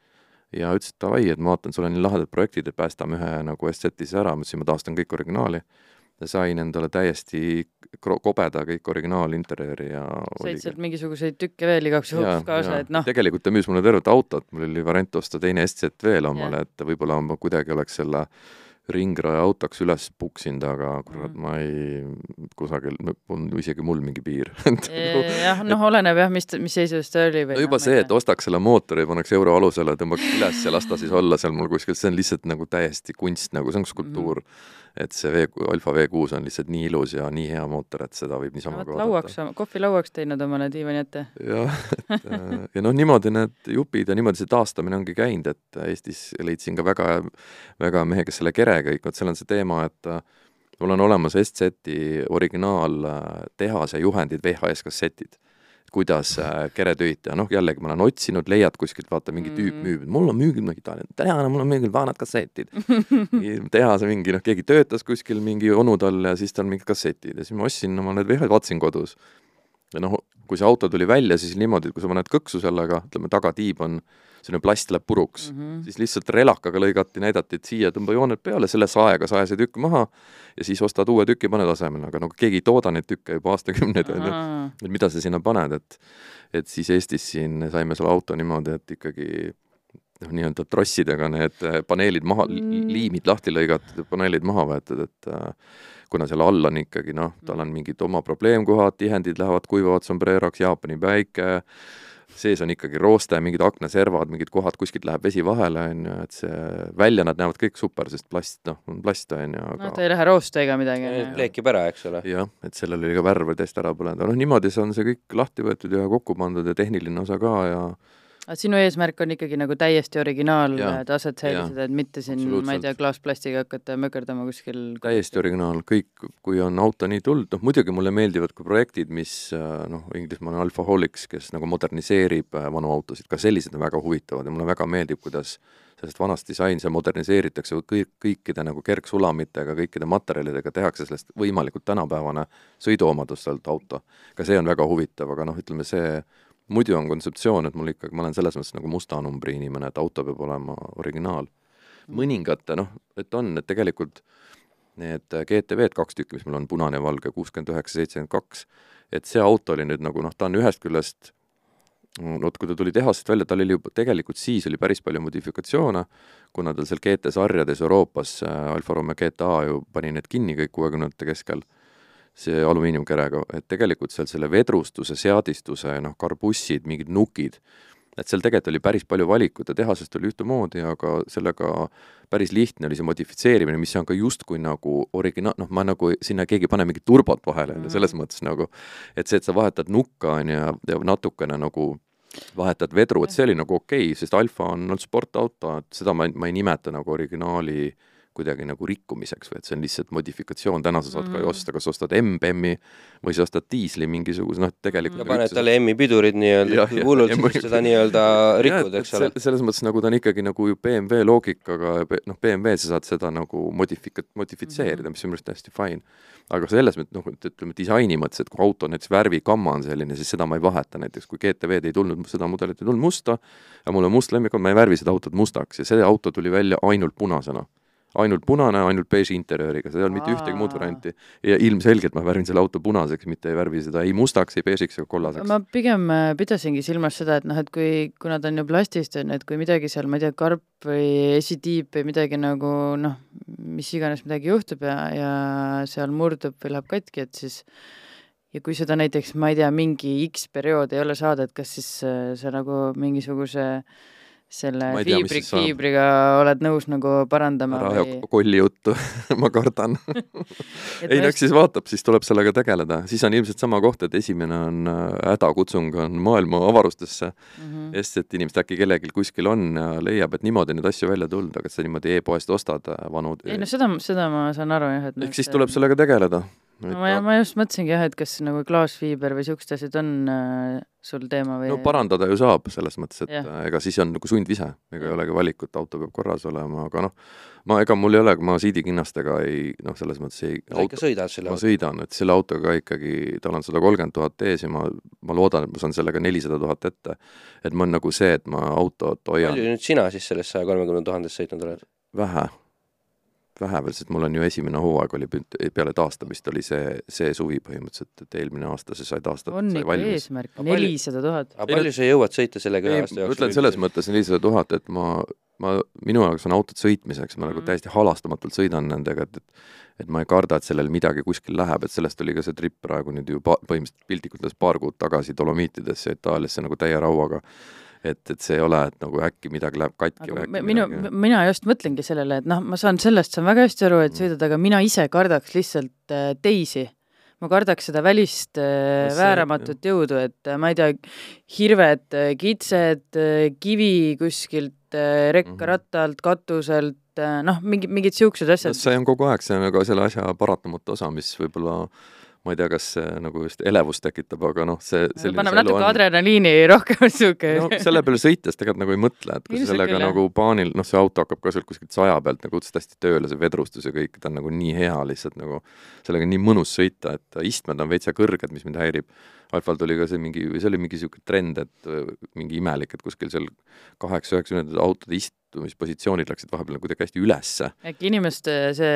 ja ütles, et davai, et ma vaatan, sul on nii lahedad projektid, et päästame ühe nagu SZ-is ära, ma ütlesin, ma taastan kõik originaali. ja sain endale täiesti kobeda kõik originaalinterjööri ja said sealt mingisuguseid tükke veel igaks juhuks kaasa, et noh, tegelikult ta müüs mulle tervet autot, mul oli variant osta teine SZ veel omale, et võib-olla ma kuidagi oleks selle ringraja autoks üles puksinud, aga kurat, Mhm. ma ei, kusagil, on isegi mul mingi piir nagu- jah, noh, oleneb jah, mis, mis seisus ta oli või no juba see, et ostaks selle mootori, paneks euro alusele, tõmbaks üles ja las ta siis olla seal mul kuskil, see on lihtsalt nagu täiesti kunst nagu, see on skulptuur mm. -hmm. Et see V, Alfa V6 on lihtsalt nii ilus ja nii hea mootor, et seda võib niisama vot lauaks, kohvilauaks teinud omale diivani ette. jah, et äh, ja noh, niimoodi need jupid ja niimoodi see taastamine ongi käinud, et Eestis leidsin ka väga, väga mehe, kes selle kere kõik, vot seal on see teema, et äh, mul on olemas SZ-i originaaltehase juhendid, VHS kassetid kuidas äh, keretöid teha, noh jällegi ma olen otsinud, leiad kuskilt, vaata mingi tüüp Mm. müüb, mul on müügil mingi Itaalia, tere, mul on müügil vanad kassetid. tehase mingi noh, keegi töötas kuskil mingi onu tal ja siis tal mingid kassetid. Ja siis ma ostsin oma need VHS, vaatasin kodus. Ja noh, kui see auto tuli välja, siis niimoodi, et kui sa paned kõksu sellega, ütleme tagatiib on, selline plast läheb puruks mm. -hmm. siis lihtsalt relakaga lõigati, näidati, et siia tõmba jooned peale, selle saega sae see tükk maha ja siis ostad uue tüki, paned asemele, aga no keegi ei tooda neid tükke juba aastakümneid, on ju. et mida sa sinna paned, et et siis Eestis siin saime selle auto niimoodi, et ikkagi noh, nii-öelda trossidega need äh, paneelid maha Mm., liimid lahti lõigatud ja paneelid maha võetud, et äh, kuna seal all on ikkagi noh, tal on mingid oma probleemkohad, tihendid lähevad kuivavad sombreroks, Jaapani päike, sees on ikkagi rooste, mingid aknaservad, mingid kohad, kuskilt läheb vesi vahele, on ju, et see, välja nad näevad kõik super, sest plast, noh, on plast, on ju, no aga ta ei lähe rooste ega midagi. pleekib ära, eks ole. jah, et sellel oli ka värv täiesti ära põlenud, noh niimoodi see on see kõik lahti võetud ja kokku pandud ja tehniline osa ka ja aga sinu eesmärk on ikkagi nagu täiesti originaaltaset säilitada, et mitte siin, ma ei tea, klaasplastiga hakata mökerdama kuskil. täiesti originaal, kõik, kui on auto nii tulnud, noh muidugi mulle meeldivad ka projektid, mis äh, noh, Inglismaal on Alfaholics, kes nagu moderniseerib äh, vanu autosid, ka sellised on väga huvitavad ja mulle väga meeldib, kuidas sellest vanast disain, see moderniseeritakse. Kõik, kõikide nagu kergsulamitega, kõikide materjalidega tehakse sellest võimalikult tänapäevane sõiduomadustelt auto. ka see on väga huvitav, aga noh, ütleme see muidu on kontseptsioon, et mul ikkagi, ma olen selles mõttes nagu musta numbri inimene, et auto peab olema originaal. mõningate noh, et on, et tegelikult need GTV-d kaks tükki, mis mul on, punane ja valge, kuuskümmend üheksa, seitsekümmend kaks, et see auto oli nüüd nagu noh, ta on ühest küljest vot kui ta tuli tehasest välja, tal oli juba, tegelikult siis oli päris palju modifikatsioone, kuna tal seal GT-sarjades Euroopas äh, Alfa Romeo GTA ju pani need kinni kõik kuuekümnendate keskel, see alumiiniumkerega, et tegelikult seal selle vedrustuse, seadistuse, noh, karbussid, mingid nukid, et seal tegelikult oli päris palju valikut ja tehasest oli ühtemoodi, aga sellega päris lihtne oli see modifitseerimine, mis on ka justkui nagu originaal, noh, ma nagu, sinna keegi ei pane mingit turbot vahele, on ju, selles mõttes nagu, et see, et sa vahetad nukka, on ju, ja, ja natukene nagu vahetad vedru, et see oli nagu okei okay,, sest Alfa on olnud sportauto, et seda ma, ma ei nimeta nagu originaali äh, kuidagi nagu rikkumiseks või et see on lihtsalt modifikatsioon, täna sa saad mm. ka ju osta, kas ostad M-BEM-i või sa ostad diisli mingisuguse, noh tegelikult no paned talle M-i pidurid nii-öelda hullult, siis seda nii-öelda rikud, eks ole. selles mõttes nagu ta on ikkagi nagu ju BMW loogikaga, noh, BMW sa saad seda nagu modifika-, modifitseerida mm, -hmm. mis on minu arust täiesti fine. aga selles mõttes, noh, et ütleme disaini mõttes, et kui auto näiteks värvigamma on selline, siis seda ma ei vaheta, näiteks kui GTV-d ei tulnud, seda mudelit ei tulnud musta ja mul on must lemmik, ma ei värvi seda autot mustaks ja see auto tuli välja ainult punasena ainult punane, ainult beeži interjööriga, seal ei olnud mitte ühtegi muud varianti. ja ilmselgelt ma värvin selle auto punaseks, mitte ei värvi seda ei mustaks, ei beežiks ega kollaseks. ma pigem äh, pidasingi silmas seda, et noh, et kui, kuna ta on ju plastist, on ju, et kui midagi seal, ma ei tea, karp või esitiip või midagi nagu noh, mis iganes midagi juhtub ja, ja seal murdub või läheb katki, et siis ja kui seda näiteks, ma ei tea, mingi X periood ei ole saada, et kas siis äh, sa nagu mingisuguse äh, selle fiibri, fiibriga oled nõus nagu parandama ära aja või... kolli juttu ma kardan. Ei no eks siis vaatab, siis tuleb sellega tegeleda, siis on ilmselt sama koht, et esimene on äh, hädakutsung on maailma avarustesse. Mm, -hmm. sest et inimesed äkki kellelgi kuskil on ja leiab, et niimoodi neid asju välja tulnud, aga et sa niimoodi e-poest ostad äh, vanu ei no seda, seda ma saan aru jah, et ehk siis tuleb sellega tegeleda no ma, ma just mõtlesingi jah, et kas nagu klaasfiiber või siuksed asjad on äh, sul teema või? no parandada ju saab, selles mõttes, et ja. Äh, ega siis on nagu sundvise, ega ei olegi valikut, auto peab korras olema, aga noh, ma, ega mul ei ole, ma siidikinnastega ei noh, selles mõttes ei sa ikka sõidad selle ma autoga? sõidan, et selle autoga ikkagi, tal on sada kolmkümmend tuhat ees ja ma, ma loodan, et ma saan sellega nelisada tuhat ette. et ma olen nagu see, et ma autot hoian palju nüüd sina siis sellest saja kolmekümne tuhandest sõitnud oled? vähe vähe veel, sest mul on ju esimene hooaeg oli peale taastamist oli see, see suvi põhimõtteliselt, et eelmine aasta see sai taastatud. on ikka eesmärk, nelisada tuhat. aga palju sa jõuad sõita sellega ühe aasta jooksul? ütlen selles mõttes nelisada tuhat, et ma, ma, minu jaoks on autod sõitmiseks, ma mm. nagu täiesti halastamatult sõidan nendega, et, et et ma ei karda, et sellel midagi kuskil läheb, et sellest oli ka see trip praegu nüüd ju pa-, põhimõtteliselt piltlikult öeldes paar kuud tagasi Dolomiitidesse Itaaliasse nagu täie rauaga et, et see ei ole, et nagu äkki midagi läheb katki aga või äkki minu, mina just mõtlengi sellele, et noh, ma saan sellest, saan väga hästi aru, et mm. sõidad, aga mina ise kardaks lihtsalt äh, teisi ma kardaks seda välist äh, see, vääramatut jõudu, et äh, ma ei tea, hirved, äh, kitsed, kivi kuskilt äh, rekkaratta alt, katuselt noh, mingi, mingid niisugused asjad no,. see on kogu aeg, see on aga selle asja paratamatu osa, mis võib-olla ma ei tea, kas see nagu just elevust tekitab, aga noh, see paneb natuke on... adrenaliini rohkem sihuke. No selle peale sõites tegelikult nagu ei mõtle, et kui sa sellega küll, nagu paanil, noh, see auto hakkab ka sealt kuskilt saja pealt nagu õudselt hästi tööle, see vedrustus ja kõik, ta on nagu nii hea lihtsalt nagu, sellega on nii mõnus sõita, et istmed on veitsa kõrged, mis mind häirib. Alfal tuli ka see mingi, see oli mingi niisugune trend, et mingi imelik, et kuskil seal kaheksa-üheksakümnendatel autode ist-, istumispositsioonid läksid vahepeal nagu kuidagi hästi ülesse. äkki inimeste see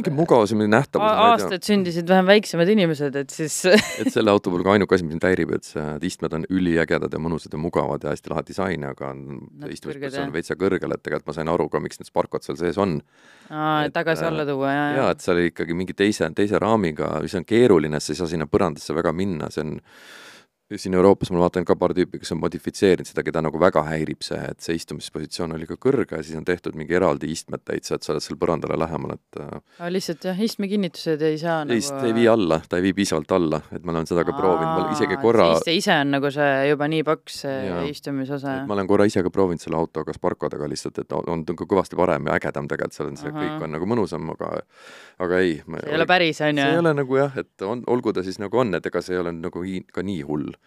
mingi mingi nähtavus. aastaid sündisid vähem väiksemad inimesed, et siis et selle auto puhul ka ainuke asi, mis mind häirib, et see istmed on üliägedad ja mõnusad ja mugavad ja hästi lahe disain, aga on istumispositsioon veitsa kõrgel, et tegelikult ma sain aru ka, miks need Sparkod seal sees on. aa, et tagasi alla tuua, jaa, jaa. jaa, et seal oli ikkagi mingi teise, teise raamiga, mis on keeruline, sa ei saa sinna põrandasse väga minna, see on siin Euroopas ma vaatan ka paar tüüpi, kes on modifitseerinud seda, keda nagu väga häirib see, et see istumispositsioon oli ka kõrge ja siis on tehtud mingi eraldi istmed täitsa, et sa oled seal põrandale lähemal, et äh, aga lihtsalt jah, istmekinnitused ei saa nagu ta ei vii alla, ta ei vii piisavalt alla, et ma olen seda ka proovinud, ma isegi korra see ise on nagu see juba nii paks, see istumisosa. ma olen korra ise ka proovinud selle autoga Sparkodega lihtsalt, et on, on kõvasti parem ja ägedam tegelikult, seal on see kõik on nagu mõnusam, aga aga ei. see ei ole päris, on ju? see ei ole nagu jah, et on, olgu ta siis nagu on, et ega see ei ole nagu ka nii hull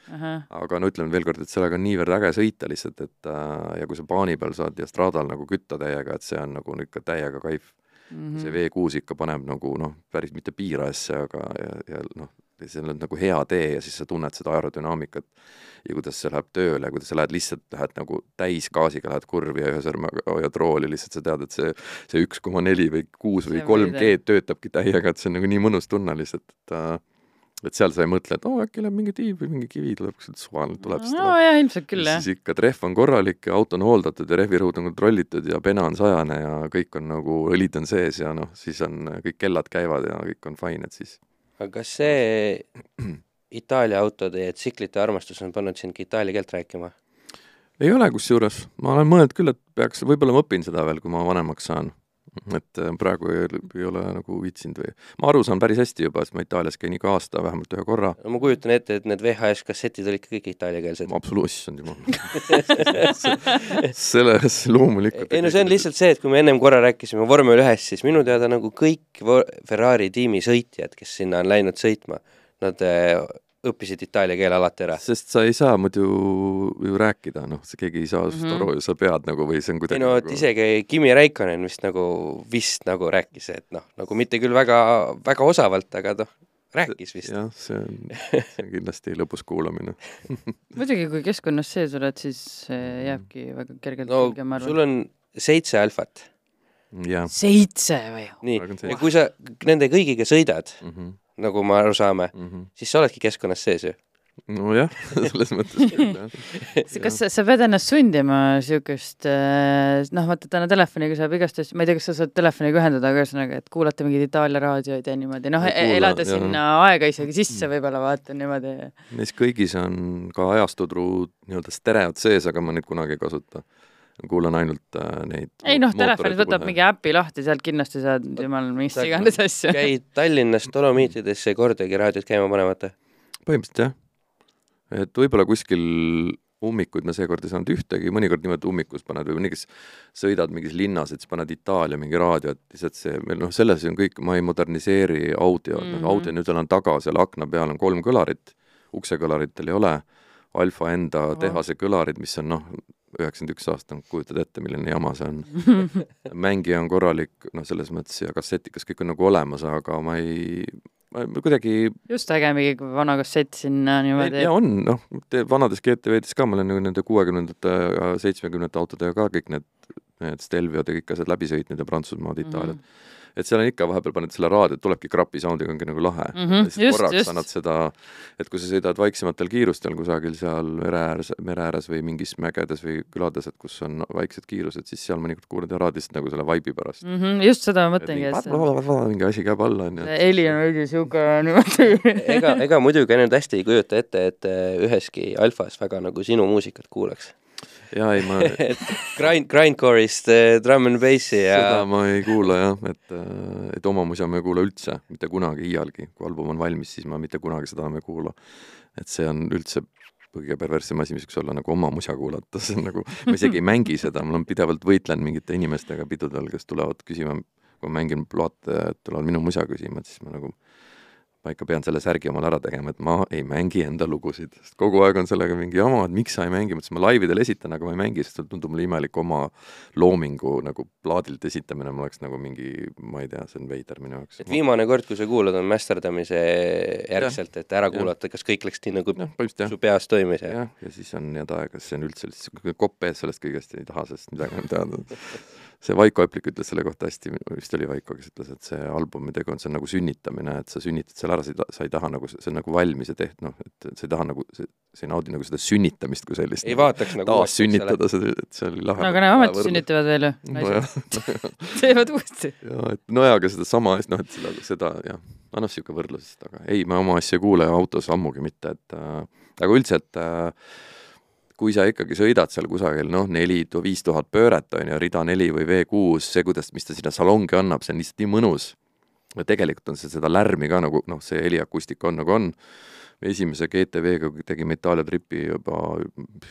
aga no ütleme veel kord, et sellega on niivõrd äge sõita lihtsalt, et äh, ja kui sa paani peal saad ja straadal nagu kütta täiega, et see on nagu ikka täiega kaif mm. -hmm. see V6 ikka paneb nagu noh, päris mitte piirajasse, aga ja, ja noh, see on nagu hea tee ja siis sa tunned seda aerodünaamikat ja kuidas see läheb tööle kuidas sa lähed lihtsalt, lähed nagu täisgaasiga, lähed kurvi ja ühe sõrmega hoiad rooli, lihtsalt sa tead, et see, see üks koma neli või kuus või kolm G töötabki täiega, et see on nagu nii mõnus tunne lihtsalt, et äh, et seal sa ei mõtle, et oo oh, äkki läheb mingi tiib või mingi kivi tuleb, kuskilt suvaliselt tuleb, siis no tuleb jah, ilmselt küll, ja jah. siis ikka trehv on korralik ja auto on hooldatud ja rehvirõud on kontrollitud ja pena on sajane ja kõik on nagu, õlid on sees ja noh, siis on, kõik kellad käivad ja kõik on fine, et siis aga kas see Itaalia autode ja tsiklite armastus on pannud sind ka itaalia keelt rääkima? ei ole kusjuures, ma olen mõelnud küll, et peaks, võib-olla ma õpin seda veel, kui ma vanemaks saan. Et äh, praegu ei, ei ole nagu viitsinud või, ma aru saan päris hästi juba, sest ma Itaalias käin iga aasta vähemalt ühe korra. no ma kujutan ette, et need VHS kassetid olid ka kõik itaaliakeelsed. absoluutselt, issand jumal. selles loomulikult. ei no see on lihtsalt see, et kui me ennem korra rääkisime vormel ühest, siis minu teada nagu kõik Ferrari tiimi sõitjad, kes sinna on läinud sõitma, nad äh, õppisid itaalia keele alati ära. sest sa ei saa muidu ju rääkida, noh, see keegi ei saa sinust Mhm. aru ja sa pead nagu või see on ei kuidagi no et nagu... isegi Kimi Räikkonen vist nagu, vist nagu rääkis, et noh, nagu mitte küll väga, väga osavalt, aga noh, rääkis vist. jah, see on, see on kindlasti lõbus kuulamine. muidugi, kui keskkonnas sees oled, siis jääbki väga kergelt no külge, ma sul arvan. on seitse alfat, seitse või? nii, ja kui sa nende kõigiga sõidad, mm. -hmm. Nagu me aru saame, Mm -hmm. siis sa oledki keskkonnas sees ju. nojah, selles mõttes küll, jah. kas sa, sa pead ennast sundima siukest, noh, vaata täna telefoniga saab igast asju, ma ei tea, kas sa saad telefoniga ühendada, aga ühesõnaga, et kuulata mingeid Itaalia raadioid ja niimoodi, noh, kuula, elada jah. sinna aega isegi sisse võib-olla vaata niimoodi. Neis kõigis on ka ajastutruud nii-öelda stereod sees, aga ma neid kunagi ei kasuta. Kuulan ainult äh, neid ei noh, telefonis võtab mingi äpi lahti, sealt kindlasti saad jumal mis iganes asju. käid Tallinnas Dolomiitidesse kordagi raadiot käima panemata? põhimõtteliselt jah. et võib-olla kuskil ummikuid ma seekord ei saanud ühtegi, mõnikord niimoodi ummikus paned või mõni, kes sõidad mingis linnas, et siis paned Itaalia mingi raadiot, lihtsalt see, meil noh, selles on kõik, ma ei moderniseeri audiot mm, Mhm. -hmm. audio nüüd on taga, seal akna peal on kolm kõlarit, uksekõlaritel ei ole, Alfa enda Oh. tehase kõlarid, mis on noh, üheksakümmend üks aastat, kujutad ette, milline jama see on. mängija on korralik, noh, selles mõttes ja kassetikas kõik on nagu olemas, aga ma ei, ma kuidagi just äge mingi vana kassett sinna niimoodi. ja on, noh, vanades GTV-des ka ma olen nagu nende kuuekümnendate ja seitsmekümnendate autodega ka kõik need, need Stelviod ja kõik asjad läbi sõitnud ja Prantsusmaad, Itaaliat mm. -hmm. Et seal on ikka, vahepeal paned selle raadio, tulebki krapi soundiga, ongi nagu lahe ja siis just, korraks just. annad seda, et kui sa sõidad vaiksematel kiirustel kusagil seal mere ääres, mere ääres või mingis mägedes või külades, et kus on vaiksed kiirused, siis seal mõnikord kuulad raadiost nagu selle vaibi pärast. mm. -hmm, just seda ma mõtlengi, mingi asi käib alla, on ju. see heli on veidi siuke niimoodi ega, ega muidugi nüüd hästi ei kujuta ette, et üheski alfas väga nagu sinu muusikat kuulaks. Jaa, ei ma grind, grindcore'ist äh, drum and bassi ja seda ma ei kuula jah, et, et oma musa ma ei kuula üldse, mitte kunagi iialgi. kui album on valmis, siis ma mitte kunagi seda enam ei kuula. et see on üldse kõige perverssem asi, mis võiks olla nagu oma musa kuulata, see on nagu, ma isegi ei mängi seda, ma olen pidevalt võitlenud mingite inimestega pidudel, kes tulevad küsima, kui ma mängin plaate, tulevad minu musa küsima, et siis ma nagu ma ikka pean selle särgi omale ära tegema, et ma ei mängi enda lugusid, sest kogu aeg on sellega mingi jama, et miks sa ei mängi, ma ütlesin, ma laividel esitan, aga ma ei mängi, sest tundub mulle imelik oma loomingu nagu plaadilt esitamine, ma oleks nagu mingi, ma ei tea, see on veider minu jaoks. et viimane kord, kui sa kuulad, on masterdamise järgselt, et ära kuulata, kas kõik läks nii, nagu põhimõtteliselt su peas toimis ja jah, ja siis on head aega, siis on üldse lihtsalt kopp ees sellest kõigest ei taha sellest midagi enam teada. See Vaiko Eplik ütles selle kohta hästi, vist oli Vaiko, kes ütles, et see albumi tegu on, see on nagu sünnitamine, et sa sünnitad selle ära, sa ei sa ei taha nagu, see on nagu valmis ja teht-, noh, et sa ei taha nagu, sa ei naudi nagu seda sünnitamist kui sellist. ei vaataks nagu taassünnitada seda, et see oli lahe. no aga need ometi sünnitavad veel ju, naised teevad uuesti. jaa, et nojah, aga sedasama, noh, et seda, seda jah, annab niisugune võrdlus, aga ei, ma oma asja ei kuule autos ammugi mitte, et äh, aga üldse, et äh, kui sa ikkagi sõidad seal kusagil noh, neli, viis tuhat pööret, on ju, rida neli või V6, see, kuidas, mis ta sinna salongi annab, see on lihtsalt nii mõnus. ja tegelikult on see seda lärmi ka nagu noh, see heliakustika on nagu on. esimese GTV-ga tegime Itaalia tripi juba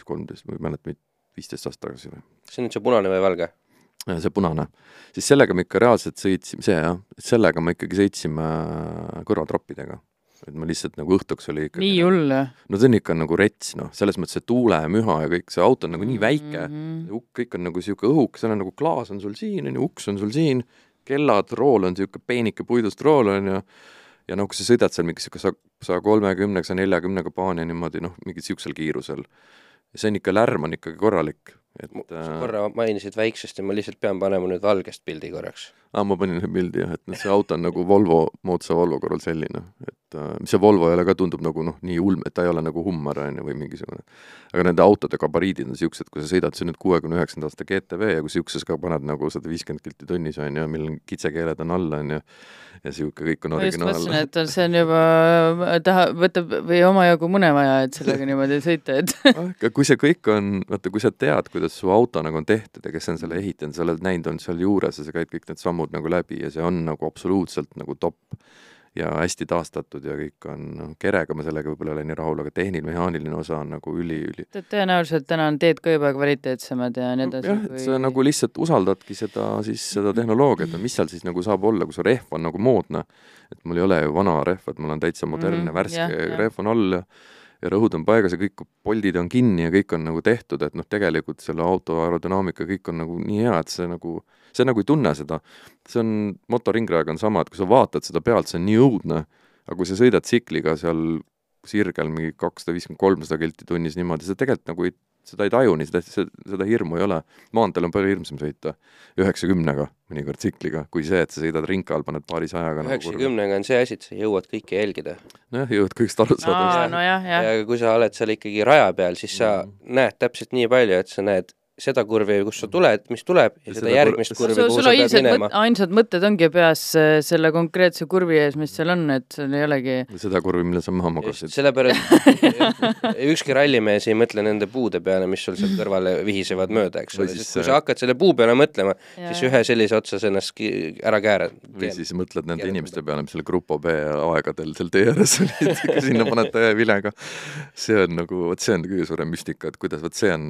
kolmteist, ma ei mäleta, viisteist aastat tagasi või see on nüüd see punane või valge? see punane, siis sellega me ikka reaalselt sõitsime, see jah, sellega me ikkagi sõitsime kõrvatroppidega. Et ma lihtsalt nagu õhtuks oli ikkagi nii hull või? no see on ikka nagu rets, noh, selles mõttes see tuule ja müha ja kõik, see auto on nagu nii väike mm, Mhm. -hmm. kõik on nagu niisugune õhuk, seal on nagu klaas on sul siin, on ju, uks on sul siin, kellad, rool on niisugune peenike puidust rool, on ju, ja noh, kui sa sõidad seal mingi niisugune saja kolmekümnega, saja neljakümnega paani niimoodi noh, mingi niisugusel kiirusel, see on ikka, lärm on ikkagi korralik. et sa äh, korra mainisid väiksust ja ma lihtsalt pean panema nüüd valgest pildi korraks. aa, ma panin ühe pildi jah, et noh, see auto on nagu Volvo, moodsa Volvo korral selline, et äh, mis see Volvo jälle ka tundub nagu noh, nii ulm, et ta ei ole nagu Hummer on ju või mingisugune. aga nende autode gabariidid on siuksed, kui sa sõidad, see on nüüd kuuekümne üheksanda aasta GTV ja kui siukses ka paned nagu sada viiskümmend kilti tunnis on ju, millel on kitsekeeled on all on ju, ja siuke kõik on ma just mõtlesin, et see on juba, taha, võtab või omajagu mune vaja, et sellega niimoodi sõita, et aga kui see kõik on, vaata, kui sa tead, kuidas su auto nagu on tehtud ja kes on selle ehitanud, sa oled näinud, olnud seal juures ja sa käid kõik need sammud nagu läbi ja see on nagu absoluutselt nagu top ja hästi taastatud ja kõik on, noh, kerega ma sellega võib-olla ei ole nii rahul, aga tehniline-mehaaniline osa on nagu üli-üli tõenäoliselt täna on teed ka juba kvaliteetsemad ja nii edasi. jah, et sa nagu lihtsalt usaldadki seda siis, seda tehnoloogiat, mis seal siis nagu saab olla, kui su rehv on nagu moodne, et mul ei ole ju vana rehv, et mul on täitsa modernne mm -hmm, värske jah. rehv on all ja ja rõhud on paigas ja kõik poldid on kinni ja kõik on nagu tehtud, et noh, tegelikult selle auto aerodünaamika kõik on nagu nii hea, et see nagu, see nagu ei tunne seda. see on, motoringrajaga on sama, et kui sa vaatad seda pealt, see on nii õudne, aga kui sa sõidad tsikliga seal sirgel mingi kakssada viiskümmend, kolmsada kilti tunnis niimoodi, sa tegelikult nagu ei, seda ei taju nii, seda, seda hirmu ei ole. maanteel on palju hirmsam sõita üheksakümnega, mõnikord tsikliga, kui see, et sa sõidad rinka all, paned paarisajaga nagu üheksakümnega on see asi, et sa jõuad kõike jälgida. nojah, jõuad kõigest aru saada aa, vist. nojah, jah. ja kui sa oled seal ikkagi raja peal, siis sa Mhm. näed täpselt nii palju, et sa näed seda kurvi, kus sa tuled, mis tuleb ja seda seda järgmist kur- kurvi, kuhu sul sa on pead minema mõt,. ainsad mõtted ongi peas äh, selle konkreetse kurvi ees, mis seal on, et sul ei olegi seda kurvi, mille sa maha magasid. sellepärast ükski rallimees ei mõtle nende puude peale, mis sul seal kõrvale vihisevad mööda, eks ole, siis sest kui see- sa hakkad selle puu peale mõtlema, siis ühe sellise otsas ennast ki- ära käärad. või siis mõtled nende keerad inimeste peale, mis seal Grupo B aegadel seal tee ääres olid, sinna paned täievilega. see on nagu, vot see on kõige suurem müstika, et kuidas, vot see on,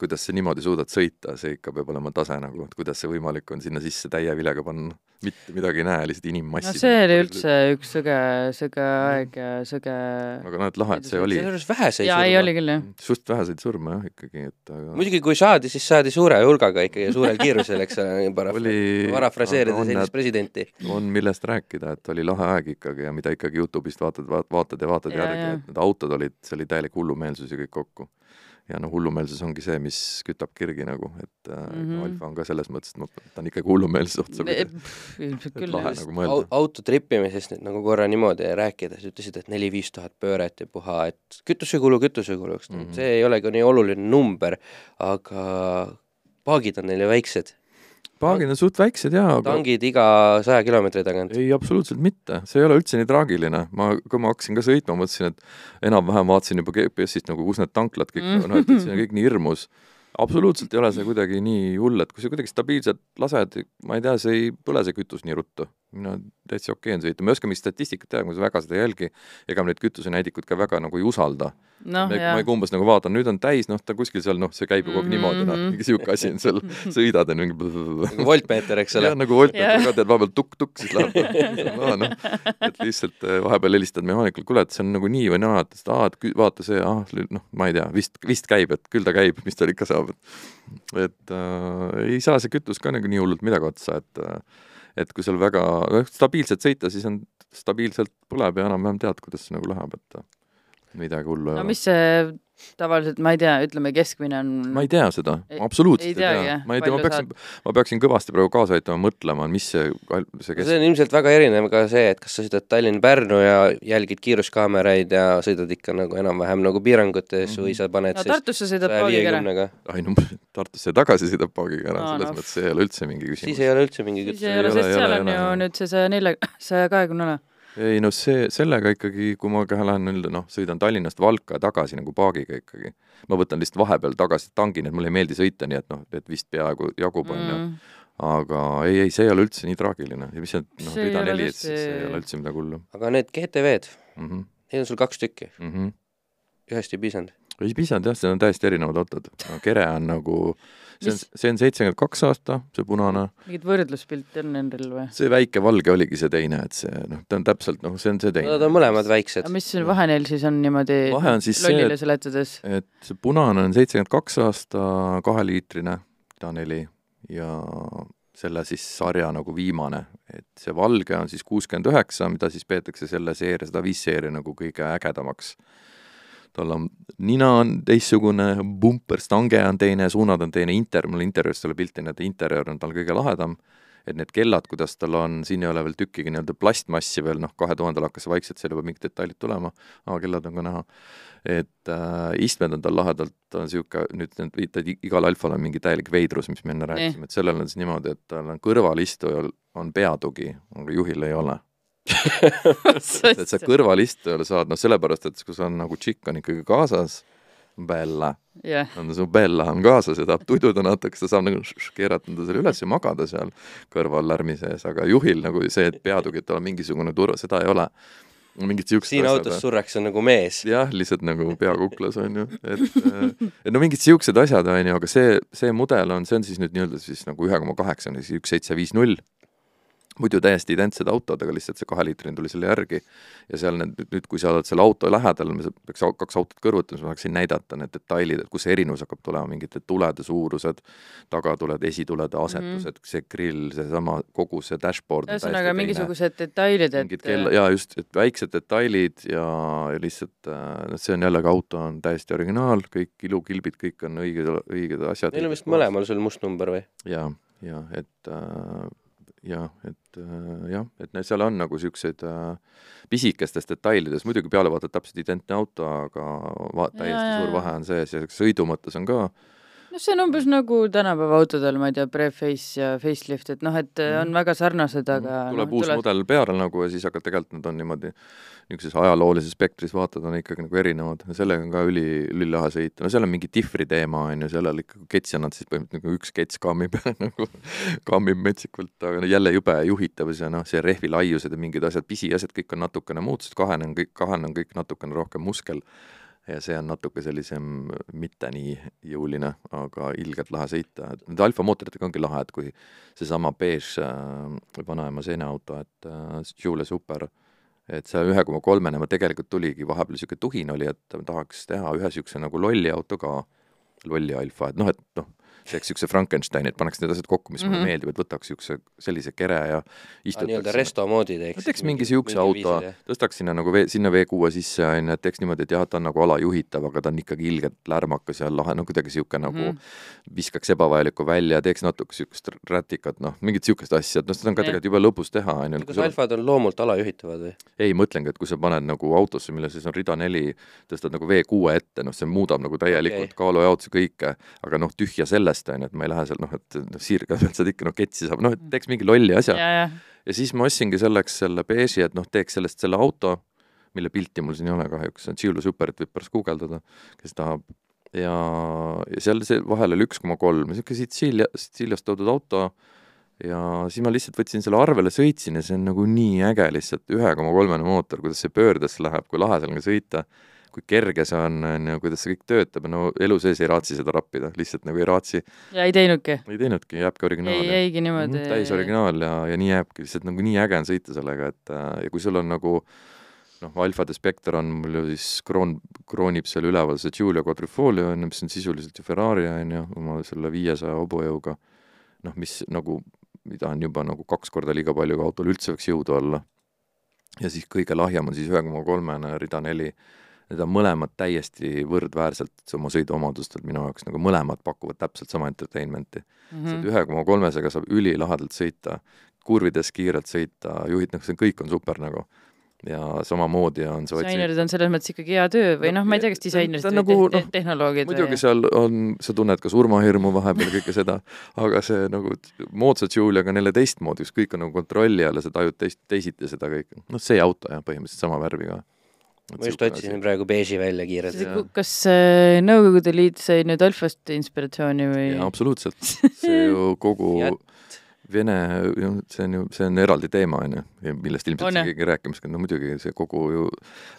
kuidas sa niimoodi suudad sõita, see ikka peab olema tase nagu, et kuidas see võimalik on sinna sisse täie vilega panna. mitte midagi ei näe, lihtsalt inimmassi. no see oli üldse üks sõge, sõge aeg ja sõge aga noh, et lahe, et see oli, seejuures väheseid jaa, ei oli küll jah. suht väheseid surma jah, ikkagi, et aga muidugi, kui saadi, siis saadi suure hulgaga ikkagi ja suurel kiirusel, eks ole, Oli- parafraseerides endist presidenti. on millest rääkida, et oli lahe aeg ikkagi ja mida ikkagi Youtube'ist vaatad, vaatad ja vaatad Ja, järgi, et need autod olid, see oli täielik hullumeelsus ja kõik kokku. Ja noh, hullumeelsus ongi see, mis kütab kirgi nagu, et mm. -hmm. Alfa on ka selles mõttes, et ma, ta on ikkagi hullumeelsuse otsa pidi. ilmselt et küll lahe nagu mõelda. auto trippimisest nüüd nagu korra niimoodi rääkides, ütlesid, et neli-viis tuhat pööret ja puha, et kütusekulu kütusekuluks mm, Mhm. -hmm. see ei ole ka nii oluline number, aga paagid on neil ju väiksed, paagid on suht väiksed jaa, tangid iga saja kilomeetri tagant. ei, absoluutselt mitte, see ei ole üldse nii traagiline, ma, kui ma hakkasin ka sõitma, mõtlesin, et enam-vähem vaatasin juba GPS-ist nagu, kus need tanklad kõik on, noh, et see on kõik nii hirmus. absoluutselt ei ole see kuidagi nii hull, et kui sa kuidagi stabiilselt lased, ma ei tea, see ei põle see kütus nii ruttu. Mina täitsa okei on sõita, ma ei oska mingit statistikat teha, ma väga seda ei jälgi, ega ma neid kütusenäidikuid ka väga nagu ei usalda. Noh, ma ikka. umbes nagu vaatan, nüüd on täis, noh, ta kuskil seal, noh, see käib ju kogu aeg niimoodi, noh, Mhm. mingi sihuke asi on seal, sõidad ja mingi nagu voltmeeter, eks ole. Jah, nagu voltmeeter ka tead, vahepeal tukk-tukk, siis läheb no, noh, et lihtsalt eh, vahepeal helistad mehaanikule, kuule, et see on nagu nii või naa, et aa, et vaata see, ah, noh, ma ei tea, vist, vist käib, et küll ta käib, mis tal ikka saab, et et äh, ei saa see kütus ka nagu nii hullult midagi otsa, et äh, et kui seal väga noh, stabiilselt sõita, siis on stabiilselt põleb ja enam-vähem tead, kuidas see nagu läheb, et midagi hullu ei no ole. mis see tavaliselt, ma ei tea, ütleme keskmine on ma ei tea seda absoluutselt ei ei, tea, jah? ma ei tea, ma peaksin, ma peaksin kõvasti praegu kaasa aitama, mõtlema, mis see, see kes see on ilmselt väga erinev ka see, et kas sa sõidad Tallinn-Pärnu ja jälgid kiiruskaameraid ja sõidad ikka nagu enam-vähem nagu piirangutes Mhm. või sa paned no siis Tartusse sõidab saja paagiga ära. ai no Tartusse tagasi sõidab paagiga ära no,, selles no. mõttes see ei ole üldse mingi siis küsimus. ei ole üldse mingi siis kütus. ei ole, sest seal on ju nüüd see saja nelja, saja kahekümne ala. Ei no see, sellega ikkagi, kui ma ka lähen nii-öelda noh, sõidan Tallinnast Valka ja tagasi nagu paagiga ikkagi, ma võtan lihtsalt vahepeal tagasi tangin, et mulle ei meeldi sõita, nii et noh, et vist peaaegu jagub, on ju, Mm. aga ei, ei, see ei ole üldse nii traagiline ja mis see noh, See rida neli, et tõesti- ei ole üldse midagi hullu aga need GTV-d, mm. -hmm. neid on sul kaks tükki, Mm -hmm. ühest ei piisanud. ei piisanud jah, see on täiesti erinevad autod no,, Kere on nagu, see on see on seitsekümmend kaks aasta, see punane mingit võrdluspilti on nendel või? see väike valge oligi see teine, et see noh, ta on täpselt noh, see on see teine. Nad on mõlemad väiksed aga. mis see vahe neil siis on niimoodi Vahe on siis see, lollile et- seletades? et see punane on seitsekümmend kaks aasta kaheliitrine A4 ja selle siis sarja nagu viimane, et see valge on siis kuuskümmend üheksa, mida siis peetakse selle seeria, seda viis seeria nagu kõige ägedamaks. Tal on, nina on teistsugune, bumper, stange on teine, suunad on teine, inter-, mul interjöörist ei ole pilti, nii et interjöör on tal kõige lahedam, et need kellad, kuidas tal on, siin ei ole veel tükkigi nii-öelda plastmassi veel, noh, kahe tuhandel hakkas vaikselt seal juba mingid detailid tulema, aa, kellad on ka näha, et äh, istmed on tal lahedalt, ta on niisugune, nüüd need viitad, igal alfal on mingi täielik veidrus, mis me enne rääkisime, et sellel on siis niimoodi, et tal on kõrvalistujal on peatugi, aga juhil ei ole et sa kõrvalistujal saad, noh sellepärast, et kui sul on nagu tšikk on ikkagi kaasas, Bella. Jah, on su Bella on kaasas ja tahab tududa natuke, ta saab nagu keerata enda selle üles ja magada seal kõrval lärmi sees, aga juhil nagu see, et tal on mingisugune turva, seda ei ole. mingid siuksed siin autos surreks on nagu mees. jah, lihtsalt nagu pea kuklas on ju, et et no mingid siuksed asjad on ju, aga see, see mudel on, see on siis nüüd nii-öelda siis nagu ühe koma kaheksa on siis üks seitse viis null muidu täiesti identsed autod, aga lihtsalt see kaheliitrine tuli selle järgi ja seal need, nüüd kui sa oled selle auto lähedal, me peaks kaks autot kõrvutama, siis ma tahaksin näidata need detailid, et kus see erinevus hakkab tulema, mingite tulede suurused, tagatuled, esitulede asetused mm, -hmm. see grill, seesama kogu see dashboard ühesõnaga mingisugused detailid, et mingid kella, jaa just, et väiksed detailid ja, ja lihtsalt äh, noh, see on jällegi auto on täiesti originaal, kõik ilukilbid, kõik on õiged, õiged asjad. Neil on vist mõlemal sul must number või? ja, ja et äh, jah, et äh, jah, et need seal on nagu siukseid äh, pisikestes detailides, muidugi peale vaatad täpselt identne auto, aga va-, täiesti Jaa, suur vahe on sees ja sõidu mõttes on ka noh, see on umbes nagu tänapäeva autodel, ma ei tea, pre-face ja facelift, et noh, et on väga sarnased, aga Mhm. tuleb noh, uus mudel peale nagu ja siis hakkad tegelikult nad on niimoodi niisuguses ajaloolises spektris vaatad, on ikkagi nagu erinevad. Ja sellega on ka üli, ülilahe sõita, no seal on mingi difri teema on ju, sellel ikka kets annad siis põhimõtteliselt nagu üks kets kammib nagu kammib metsikult, aga no jälle jube juhitavus ja noh, see rehvi laiused ja mingid asjad, pisiasjad kõik on natukene muutused, kahene on kõik, kahene on kõik natukene rohkem muskel ja see on natuke sellisem mitte nii jõuline, aga ilgelt lahe sõita, et nende alfa mootoritega ongi lahe, et kui seesama beež äh, vanaema seeneauto, et äh, Joule Super, et see ühe koma kolmene ma tegelikult tuligi, vahepeal niisugune tuhin oli, et tahaks teha ühe niisuguse nagu lolli auto ka, lolli alfa, et noh, et noh, teeks niisuguse Frankensteini, et paneks need asjad kokku, mis mm -hmm. Mhm. mulle meeldib, et võtaks niisuguse sellise kere ja istutaks nii-öelda resto moodi teeks. teeks mingi niisuguse auto, tõstaks sinna nagu vee, sinna V6 sisse on ju, et teeks niimoodi, et jah, ta on nagu alajuhitav, aga ta on ikkagi ilgelt lärmakas ja lahe, no kuidagi niisugune nagu Mhm. viskaks ebavajalikku välja, teeks natuke niisugust rätikat, noh, mingit niisugust asja, et noh, seda on ka tegelikult jube lõbus teha, on ju. kas alfad on loomult alajuhitavad või? ei, mõtlengi, et kui sa paned nagu autosse, mille sees on rida neli, tõstad nagu V6 ette, noh, see muudab nagu täielikult okay. kaalujaotuse kõike, aga noh, tühja sellest, on ju, et ma ei lähe seal noh, et noh, sirga pealt saad ikka noh, ketsi saab, noh, et teeks mingi lolli asja. Ja, siis ma ostsingi selleks selle beeži, et noh, teeks sellest selle auto, mille pilti mul siin ei ole kahjuks, see on Tšiulu Superit võib pärast guugeldada, kes tahab. ja, ja seal see vahel oli üks koma kolm, niisugune Sitsiilia, Sitsiiliast toodud auto. Ja siis ma lihtsalt võtsin selle arvele, sõitsin ja see on nagu nii äge lihtsalt, ühe koma kolmene mootor, kuidas see pöördes läheb, kui lahe ka sõita, kui kerge see on, on ju, kuidas see kõik töötab, no elu sees ei raatsi seda rappida, lihtsalt nagu ei raatsi, ja ei teinudki. ei teinudki, jääbki originaal ei, jäigi niimoodi mm. -hmm, täis originaal ja, ja nii jääbki lihtsalt nagu nii äge on sõita sellega, et äh, ja kui sul on nagu noh, Alfade Spectre on mul ju siis kroon, kroonib seal üleval see Giulia Quadrifoglio on ju, mis on sisuliselt ju Ferrari on ju, oma selle viiesaja hobujõuga, noh, mis nagu, mida on juba nagu kaks korda liiga palju, kui autol üldse võiks jõudu olla. ja siis kõige lahjem on siis ühe koma kolmene rida neli, need on mõlemad täiesti võrdväärselt oma sõiduomadustelt minu jaoks, nagu mõlemad pakuvad täpselt sama entertainment'i mm. see -hmm. ühe koma kolmesega saab ülilahedalt sõita, kurvides kiirelt sõita, juhid, noh, see kõik on super nagu. ja samamoodi on see disainerid on selles mõttes ikkagi hea töö või No, noh, ma ei tea, kas disainerid on või nagu, te- noh, tehnoloogid muidugi või seal on, sa tunned ka surmahirmu vahepeal kõike seda, aga see nagu moodsat Juliaga on jälle teistmoodi, kus kõik on nagu kontrolli all ja sa tajud teist, teisiti seda kõike. noh, see auto jah, põhimõtteliselt sama värvi ka. Ma just otsisin praegu beeži välja kiirelt. Kas äh, Nõukogude Liit sai nüüd Alfast inspiratsiooni või? absoluutselt. see ju kogu. Vene, see on ju, see on eraldi teema, on ju, millest ilmselt keegi rääkimas no muidugi see kogu ju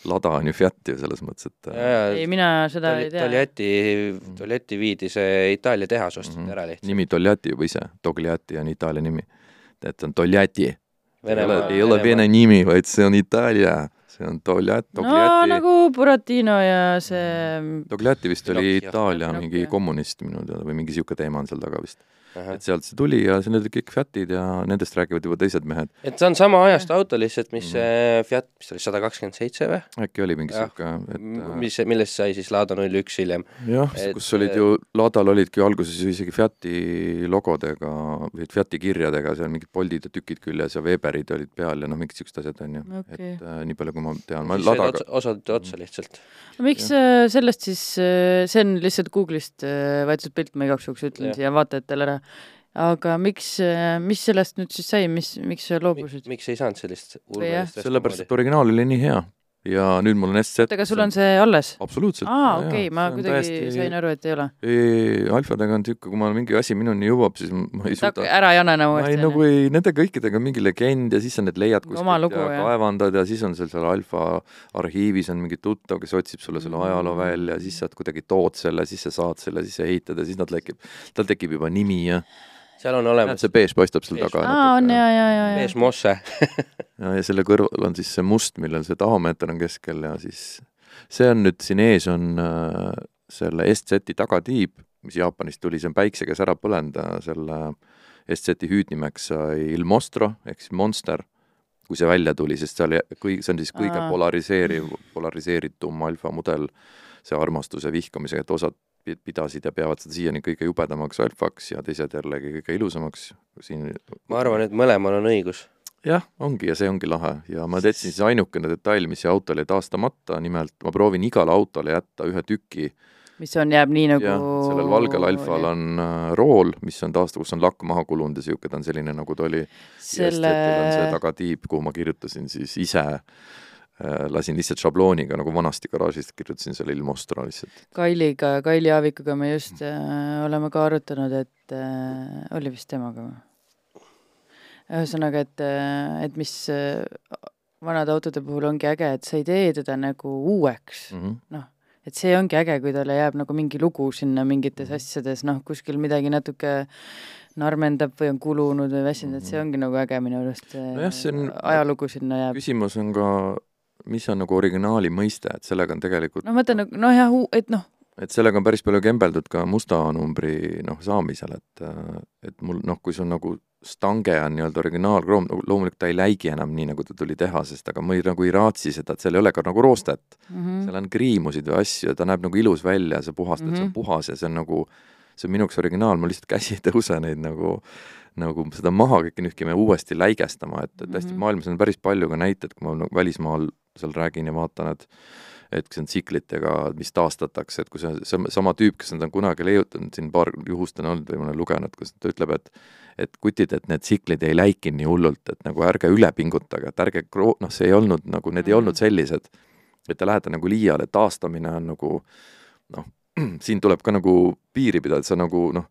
lada on ju Fiat ju selles mõttes, et ei, mina seda ei tea. Togliatti, Togliatti viidi see Itaalia tehas osteti Mhm. ära lihtsalt. nimi Togliatti juba ise, Togliatti on Itaalia nimi. et on Togliatti, ei ole, ei ole vene nimi, vaid see on Itaalia, see on Togliatti, no nagu Buratino ja see Togliatti vist oli. Itaalia mingi kommunist minu teada või mingi niisugune teema on seal taga vist. Et sealt see tuli ja see, need olid kõik Fiatid ja nendest räägivad juba teised mehed. et see on sama ajast auto lihtsalt, mis mm. Fiat, mis ta oli, sada kakskümmend seitse või? äkki oli mingi sihuke, et mis, millest sai siis Lada null üks hiljem. jah, kus olid ju, Ladal olidki alguses ju isegi Fiati logodega või Fiati kirjadega seal mingid Boldid ja tükid küljes ja Weberid olid peal ja noh, mingid siuksed asjad on ju okay., et äh, nii palju, kui ma tean. Ladaga... osad otsa lihtsalt. no miks ja. Äh, sellest siis, äh, see on lihtsalt Google'ist äh, võetud pilt, ma igaks juhuks ütlen siia vaatajatele ära, aga miks, mis sellest nüüd siis sai, mis, miks sa loobusid? miks ei saanud sellist sellepärast, et originaal oli nii hea ja nüüd mul on SZ. aga sul on see alles? absoluutselt. aa, okei ma kuidagi täiesti... sain aru, et ei ole. ei, alfadega on niisugune, kui ma mingi asi minuni jõuab, siis ma ei suuda. ära janene uuesti. ma ei, nagu ei, nende kõikidega on mingi legend ja siis sa need leiad kuskilt ja, ja kaevandad ja siis on seal seal alfa arhiivis on mingi tuttav, kes otsib sulle selle ajaloo mm. välja, siis sa kuidagi tood selle, siis sa saad selle, siis sa ehitad ja siis nad tekib, tal tekib juba nimi ja seal on olemas. see beež paistab seal taga. aa, on ja, ja, ja, ja. beež mosse ja, ja selle kõrval on siis see must, millel see tahomeeter on keskel ja siis see on nüüd siin ees on äh, selle SZ-i tagatiib, mis Jaapanist tuli, see on päikse käes ära põlenud, selle SZ-i hüüdnimeks sai Il Mostro ehk siis Monster, kui see välja tuli, sest seal kõik, see on siis kõige polariseeriv, polariseeritum alfamudel, see armastuse vihkamisega, et osad pidasid ja peavad seda siiani kõige jubedamaks alfaks ja teised jällegi kõige ilusamaks. Siin. ma arvan, et mõlemal on õigus. jah, ongi ja see ongi lahe. Ja ma jätsin siis ainukene detail, mis siia autole jäi taastamata, nimelt ma proovin igale autole jätta ühe tüki. Mis on, jääb nii nagu ja, sellel valgel alfal on äh, rool, mis on taas, kus on lakk maha kulunud ja niisugune ta on selline, nagu ta oli. Selle tagatiib, kuhu ma kirjutasin siis ise. Äh, lasin lihtsalt šablooniga nagu vanasti garaažist, kirjutasin selle ilmostra lihtsalt. Kailiga, Kaili Aavikuga me just äh, oleme ka arutanud, et äh, oli vist temaga või? ühesõnaga, et, äh, et mis vanade autode puhul ongi äge, et sa ei tee teda nagu uueks mm -hmm., noh, et see ongi äge, kui talle jääb nagu mingi lugu sinna mingites mhm. asjades, noh, kuskil midagi natuke narmendab või on kulunud või väsinud, et see mhm. ongi nagu äge minu arust no. see on ajalugu sinna jääb. küsimus on ka mis on nagu originaali mõiste, et sellega on tegelikult no ma mõtlen, noh jah, et noh, et sellega on päris palju kembeldud ka musta numbri noh, saamisel, et et mul noh, kui sul nagu stange on nii-öelda originaalkroom, loomulikult ta ei läigi enam nii, nagu ta tuli tehasest, aga ma ei, nagu ei raatsi seda, et seal ei ole ka nagu roostet mm. -hmm. seal on kriimusid või asju ja ta näeb nagu ilus välja, sa puhastad mm, -hmm. see on mhm. puhas ja see on nagu, see on minu jaoks originaal, mul lihtsalt käsi ei tõuse neid nagu nagu seda maha kõike nühkima ja uuesti läigestama, et, et hästi mm -hmm. maailmas on päris palju ka näiteid, kui ma nagu välismaal seal räägin ja vaatan, et et see on tsiklitega, mis taastatakse, et kui see, see sama tüüp, kes nad on kunagi leiutanud, siin paar juhust on olnud või ma olen lugenud, kus ta ütleb, et et kutid, et need tsiklid ei läiki nii hullult, et nagu ärge üle pingutage, et ärge kro-, noh, see ei olnud nagu, need ei olnud mm. sellised, et te lähete nagu liiale, taastamine on nagu noh, siin tuleb ka nagu piiri pidada, et sa nagu noh,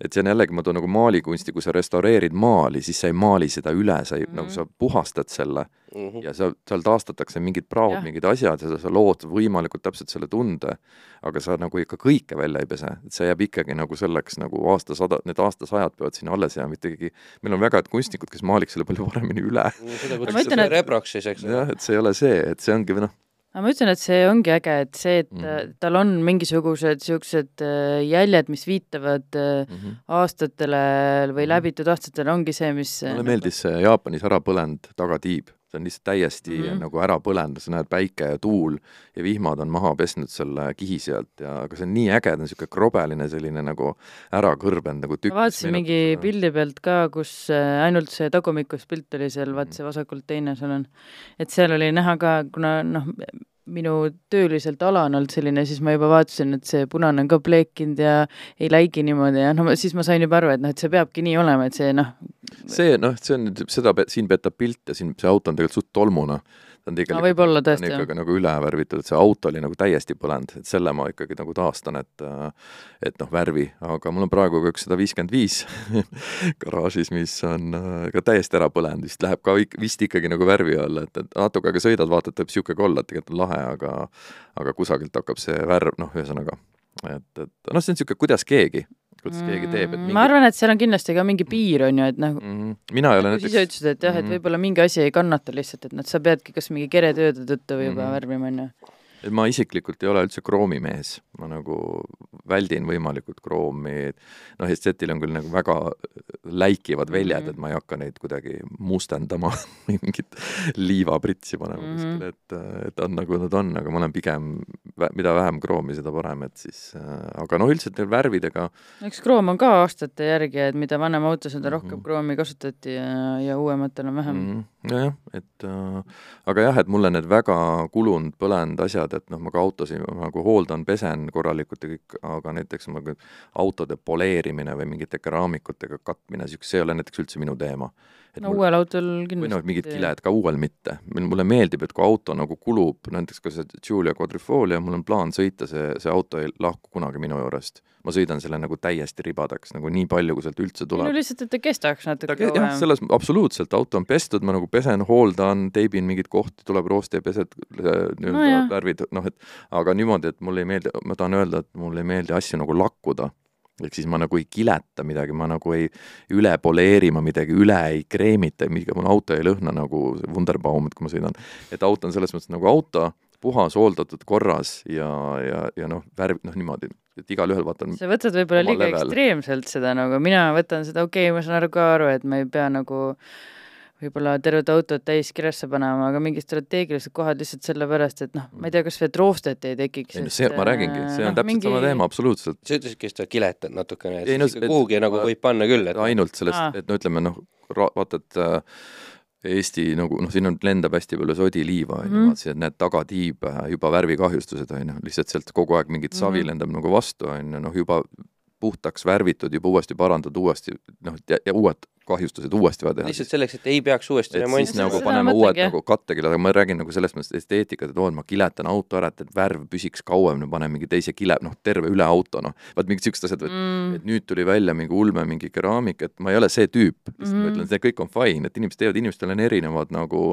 et see on jällegi, ma toon nagu maalikunsti, kui sa restaureerid maali, siis sa ei maali seda üle, sa ei mm, -hmm. nagu sa puhastad selle mm -hmm. ja seal, seal taastatakse mingid praod, mingid asjad ja sa, sa lood võimalikult täpselt selle tunde, aga sa nagu ikka kõike välja ei pese, et see jääb ikkagi nagu selleks nagu aastasada, need aastasajad peavad sinna alles jääma, mitte ikkagi, meil on väga head kunstnikud, kes maaliks selle palju paremini üle. seda kutsutakse reproks siis, eks ole. jah, et see ei ole see, et see ongi või noh, aga ma ütlen, et see ongi äge, et see, et mm. tal on mingisugused niisugused äh, jäljed, mis viitavad mm -hmm. aastatele või mhm. läbitud aastatele, ongi see, mis mulle meeldis see Jaapanis ära põlenud tagatiib see on lihtsalt täiesti mm -hmm. nagu ära põlenud, sa näed päike ja tuul ja vihmad on maha pesnud selle kihi sealt ja aga see on nii äge, ta on niisugune krobeline selline nagu ära kõrbenud nagu tükk. ma vaatasin mingi pildi pealt ka, kus äh, ainult see tagumikus pilt oli seal, vaat see vasakult teine seal on. et seal oli näha ka, kuna noh, minu tööliselt ala on olnud selline, siis ma juba vaatasin, et see punane on ka pleekinud ja ei läigi niimoodi ja noh, siis ma sain juba aru, et noh, et see peabki nii olema, et see noh. see noh, see on, seda, siin petab pilt ja siin see auto on tegelikult suht tolmune ta on tegelikult no, võib-olla tõesti, on ikkagi nagu üle värvitud, et see auto oli nagu täiesti põlenud, et selle ma ikkagi nagu taastan, et et noh, värvi, aga mul on praegu ka üks sada viiskümmend viis garaažis, mis on ka täiesti ära põlenud, vist läheb ka vist ikkagi nagu värvi alla, et, et natuke aega sõidad, vaatad, võib niisugune ka olla, et tegelikult on lahe, aga aga kusagilt hakkab see värv, noh, ühesõnaga, et, et noh, see on niisugune kuidas keegi, kuidas keegi teeb, et mingi... ma arvan, et seal on kindlasti ka mingi piir, on ju, et noh mm -hmm. mina ei ole näiteks ise ütlesid, et jah, et mhm. võib-olla mingi asi ei kannata lihtsalt, et noh, sa peadki kas mingi keretööde tõttu või juba mm -hmm. värvima, on ju. Et ma isiklikult ei ole üldse kroomimees, ma nagu väldin võimalikult kroomi, noh, esteetil on küll nagu väga läikivad väljad mm, -hmm. et ma ei hakka neid kuidagi mustendama mingit liivapritsi panema mm -hmm. kuskile, et, et on nagu nad on, aga ma olen pigem, mida vähem kroomi, seda parem, et siis äh, aga noh, üldiselt neil värvidega eks kroom on ka aastate järgi, et mida vanem auto, seda rohkem mm -hmm. kroomi kasutati ja, ja uuematel on vähem mm. -hmm nojah, et äh, aga jah, et mulle need väga kulunud, põlenud asjad, et noh, ma ka autosid nagu hooldan, pesen korralikult ja kõik, aga näiteks ma autode poleerimine või mingite keraamikutega katmine, niisugune, see ei ole näiteks üldse minu teema no mul, uuel autol kindlasti. või noh, mingid kiled ka uuel mitte. mulle meeldib, et kui auto nagu kulub, näiteks ka see Giulia Quadrifoglio, mul on plaan sõita, see, see auto ei lahku kunagi minu juurest. ma sõidan selle nagu täiesti ribadaks, nagu nii palju, kui sealt üldse tuleb. no lihtsalt, et ta kestaks natuke kauem. jah, selles, absoluutselt, auto on pestud, ma nagu pesen, hooldan, teibin mingeid kohti, tuleb roosti ja pesed nii-öelda no, värvid, noh et aga niimoodi, et mulle ei meeldi, ma tahan öelda, et mulle ei meeldi asju nagu lakkuda ehk siis ma nagu ei kileta midagi, ma nagu ei üle poleeri ma midagi, üle ei kreemita, mul auto ei lõhna nagu Wunderbaum, et kui ma sõidan. et auto on selles mõttes nagu auto, puhas, hooldatud, korras ja, ja, ja noh, värv, noh niimoodi, et igalühel vaata sa võtad võib-olla liiga level. ekstreemselt seda nagu, mina võtan seda, okei okay,, ma saan aru ka aru, et me ei pea nagu võib-olla tervet autot täis kirjasse panema, aga mingid strateegilised kohad lihtsalt sellepärast, et noh, ma ei tea, kas veel roostet ei tekiks. ei no see, ma räägingi, see on no, täpselt mingi... sama teema, absoluutselt. sa ütlesidki, et sa kiletad natukene, et no, kuhugi et, nagu võib panna küll, et ainult sellest, et no ütleme noh, vaata, et äh, Eesti nagu noh, siin on, lendab hästi palju sodiliiva, on ju, mhm. vaatasin, et need tagatiib äh, juba värvikahjustused, on ju, lihtsalt sealt kogu aeg mingit savi mm -hmm. lendab nagu vastu, on ju, noh juba puhtaks värvitud, juba uuesti parandatud, uuesti noh, ja, ja uued kahjustused uuesti vaja teha. lihtsalt selleks, et ei peaks uuesti remontima. nagu paneme uued nagu kattekiled, aga ma räägin nagu selles mõttes esteetikat, et oo, et ma kiletan auto ära, et, et värv püsiks kauem, panen mingi teise kile, noh, terve üle auto, noh. vaat mingid siuksed asjad mm., et nüüd tuli välja mingi ulme mingi keraamik, et ma ei ole see tüüp, lihtsalt mm. ma ütlen, see kõik on fine, et inimesed teevad, inimestel on erinevad nagu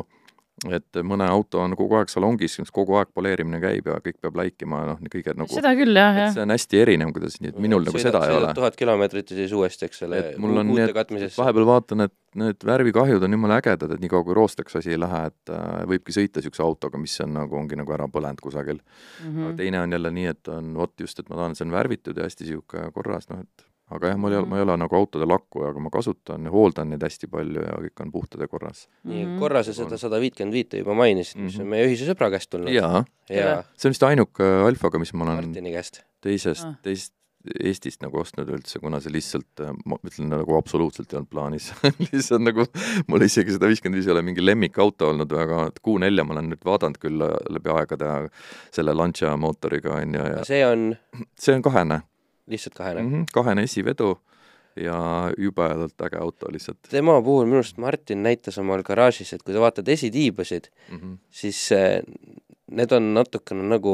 et mõne auto on kogu aeg salongis, kogu aeg poleerimine käib ja kõik peab läikima, noh, kõige nagu seda küll, jah, jah. see on hästi erinev, kuidas, nii et minul nagu seda ei ole. tuhat kilomeetrit ja siis uuesti, eks ole, uute katmisesse. vahepeal vaatan, et need värvikahjud on jumala ägedad, et niikaua kui roosteks asi ei lähe, et äh, võibki sõita niisuguse autoga, mis on nagu, ongi nagu ära põlenud kusagil mm. -hmm. aga teine on jälle nii, et on vot just, et ma tahan, see on värvitud ja hästi niisugune korras, noh et aga jah, mul ei ole, ma ei ole nagu autode lakkuja, aga ma kasutan ja hooldan neid hästi palju ja kõik on puhtad ja korras. nii mm -hmm., korra sa seda sada viitkümmend viite juba mainisid, mis mm -hmm. on meie ühise sõbra käest tulnud. jaa ja., see on vist ainuke Alfaga, mis ma olen Martini käest. teisest ah., teisest Eestist nagu ostnud üldse, kuna see lihtsalt, ma ütlen nagu absoluutselt ei olnud plaanis lihtsalt nagu mul isegi sada viiskümmend viis ei ole mingi lemmikauto olnud väga, et Q4 ma olen nüüd vaadanud küll läbi aegade selle Lancia mootoriga on ju ja see on? see on kahene lihtsalt kahene mm? -hmm, kahene esivedu ja jubedalt äge auto lihtsalt. tema puhul minu arust Martin näitas omal garaažis, et kui sa vaatad esitiibasid mm, -hmm. siis äh, need on natukene nagu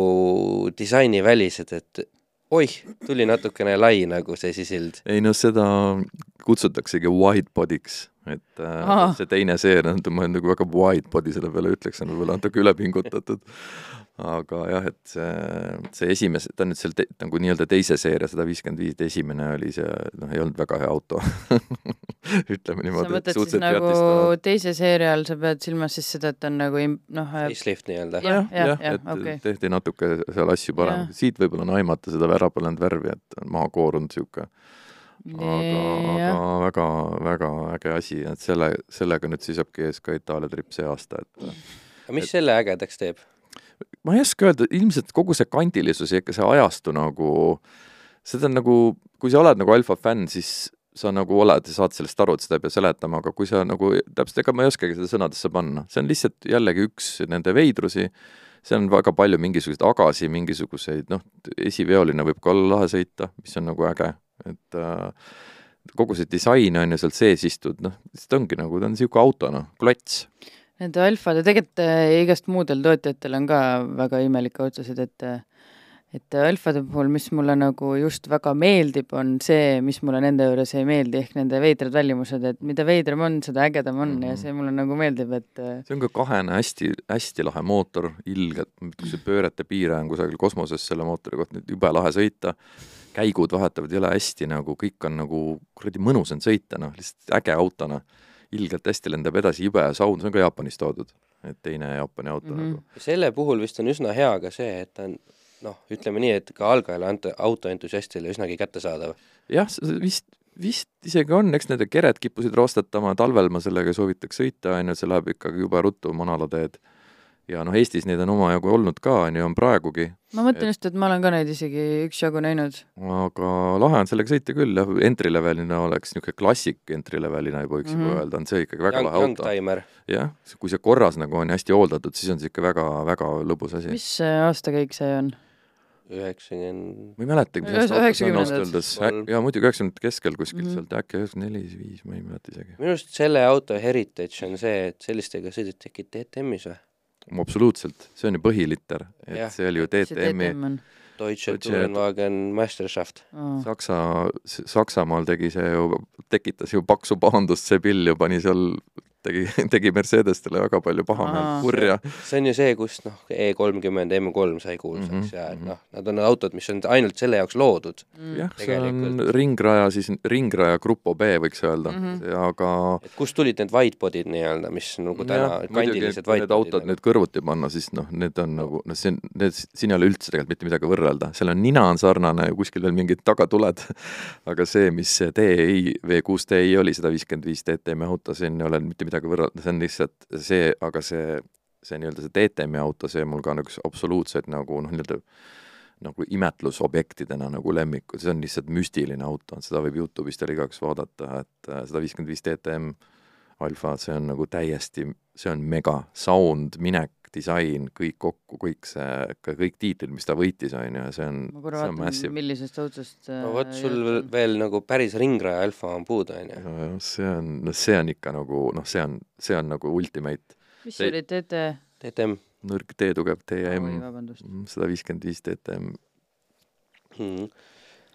disainivälised, et oih, tuli natukene lai nagu see sisild. ei no seda kutsutaksegi wide body'ks, et äh, see teine seeria, ma nagu väga wide body selle peale ütleks, on võib-olla natuke ülepingutatud aga jah, et see, see esimese, ta on nüüd seal te, nagu nii-öelda teise seeria sada viiskümmend viis, et esimene oli see, noh, ei olnud väga hea auto ütleme niimoodi. sa mõtled siis nagu jätistanud. teise seeria all, sa pead silmas siis seda, et on nagu noh facelift nii-öelda. jah, jah, jah, et okay. tehti natuke seal asju paremaks, siit võib-olla on aimata seda ära põlenud värvi, et on maha koorunud niisugune aga, aga väga, väga äge asi, et selle, sellega nüüd seisabki ees ka Itaalia tripp see aasta, et aga mis et, selle ägedaks teeb? Ma ei oska öelda, ilmselt kogu see kandilisus ja ikka see ajastu nagu, seda on nagu, kui sa oled nagu alfa fänn, siis sa nagu oled ja saad sellest aru, et seda ei pea seletama, aga kui sa nagu, täpselt ega ma ei oskagi seda sõnadesse panna, see on lihtsalt jällegi üks nende veidrusi, see on väga palju mingisuguseid agasi, mingisuguseid noh, esiveoline võib ka olla lahe sõita, mis on nagu äge, et äh, kogu see disain on ju sealt sees istud, noh, lihtsalt ongi nagu, ta on niisugune auto, noh, klots Nende alfade, tegelikult äh, igast muudel tootjatel on ka väga imelikke otsuseid, et et alfade puhul, mis mulle nagu just väga meeldib, on see, mis mulle nende juures ei meeldi, ehk nende veidrad välimused, et mida veidram on, seda ägedam on mm -hmm. ja see mulle nagu meeldib, et äh, see on ka kahene hästi, hästi lahe mootor, ilgelt, kui see pöörete piire on kusagil kosmoses selle mootori kohta, jube lahe sõita, käigud vahetavad jõle hästi nagu, kõik on nagu kuradi mõnus on sõita, noh, lihtsalt äge auto, noh ilgelt hästi lendab edasi, jube sound, see on ka Jaapanist toodud. et teine Jaapani auto mm. -hmm. nagu. selle puhul vist on üsna hea ka see, et ta on noh, ütleme nii, et ka algajale ant-, autoentusiastile üsnagi kättesaadav. jah, vist, vist isegi on, eks need kered kippusid roostetama, talvel ma sellega soovitaks sõita, on ju, see läheb ikkagi jube ruttu manalateed. Ja noh, Eestis neid on omajagu olnud ka, on ju, on praegugi, ma mõtlen just, et ma olen ka neid isegi üksjagu näinud. aga lahe on sellega sõita küll, jah, entry levelina oleks niisugune klassik entry levelina juba võiks mm. -hmm. öelda, on see ikkagi väga Young, lahe auto. jah, kui see korras nagu on ja hästi hooldatud, siis on see ikka väga, väga lõbus asi. mis äh, aastakäik see on? üheksakümmend, ma ei mäletagi, mis Ühes- aasta auto see on ausalt öeldes jaa muidugi üheksakümnendate keskel kuskilt Mhm. mm -hmm. sealt, äkki üheksakümmend neli, viis, ma ei mäleta isegi. minu arust selle auto heritage on see, et sellistega sõideti äkki DTM-is või? absoluutselt, see on ju põhiliter, et Jah. see oli ju DTM-i Deutsche- Tourenwagen Meisterschaft. oh.. Saksa, Saksamaal tegi see ju, tekitas ju paksu pahandust, see pill ju pani seal, tegi, tegi Mercedestele väga palju pahameelt kurja. see on ju see, kust noh, E kolmkümmend, M3 sai kuulsaks mm -hmm, ja et mhm. noh, nad on autod, mis on ainult selle jaoks loodud. jah, see on ringraja siis, ringraja Grupo B võiks öelda mm. -hmm. aga et kust tulid need whitebody'd nii-öelda, mis nagu täna muidugi, kandilised kui need autod whitebody'd nüüd kõrvuti panna, siis noh, need on nagu, noh, see on, need, siin ei ole üldse tegelikult mitte midagi võrrelda, seal on nina on sarnane ja kuskil veel mingid tagatuled, aga see, mis see DEI, V6 DEI oli, sada viiskümmend viis DTM-i auto, siin ei ole mitte midagi võrrelda, see on lihtsalt see, aga see, see nii-öelda see DTM-i auto, see mul ka üks absoluutselt nagu noh, nii-öelda nagu imetlusobjektidena nagu lemmikud, see on lihtsalt müstiline auto, seda võib Youtube'ist jälle igaüks vaadata, et äh, sada viiskümmend viis DTM Alfa, see on nagu täiesti, see on mega, sound, minek, disain, kõik kokku, kõik see, ka kõik tiitlid, mis ta võitis, on ju, see on, ma korra see on vaatan, massive. millisest äh, no vot, sul veel nagu päris ringraja alfa on puudu, on ju. see on, no see on ikka nagu noh, see on, see on nagu ultimate, mis see- oli, TT? DTM nõrk D-tugev oi, DM, vabandust. sada viiskümmend viis DTM, hmm..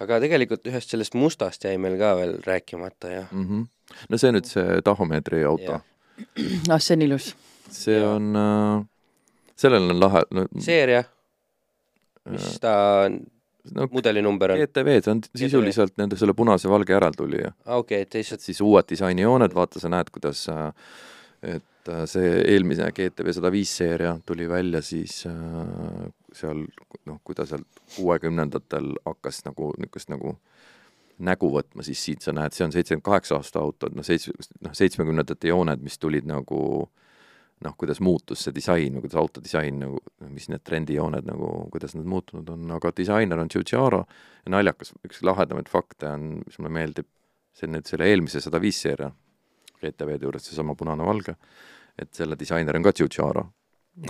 aga tegelikult ühest sellest mustast jäi meil ka veel rääkimata ja mm. -hmm. no see nüüd see tahomeetri auto Jah., ah, see on ilus. see Jaa. on äh,, sellel on lahe, no seeria, mis äh, ta no mudelinumber on? GTV, see on sisuliselt nende selle punase valge järeltulija. aa, Ah, okei, et lihtsalt siis uued disainijooned, vaata, sa näed, kuidas äh, et äh, see eelmise GTV sada viis seeria tuli välja siis äh, seal noh, kui ta seal kuuekümnendatel hakkas nagu niisugust nagu nägu võtma, siis siit sa näed, see on seitsekümmend kaheksa aasta autod, noh seitsme, noh seitsmekümnendate jooned, mis tulid nagu noh, kuidas muutus see disain või kuidas autodisain nagu, mis need trendijooned nagu, kuidas nad muutunud on, aga disainer on Giugiaro ja naljakas, üks lahedamaid fakte on, mis mulle meeldib, see on nüüd selle eelmise sada viis seeria GTV-de juures seesama punane-valge, et selle disainer on ka Giugiaro,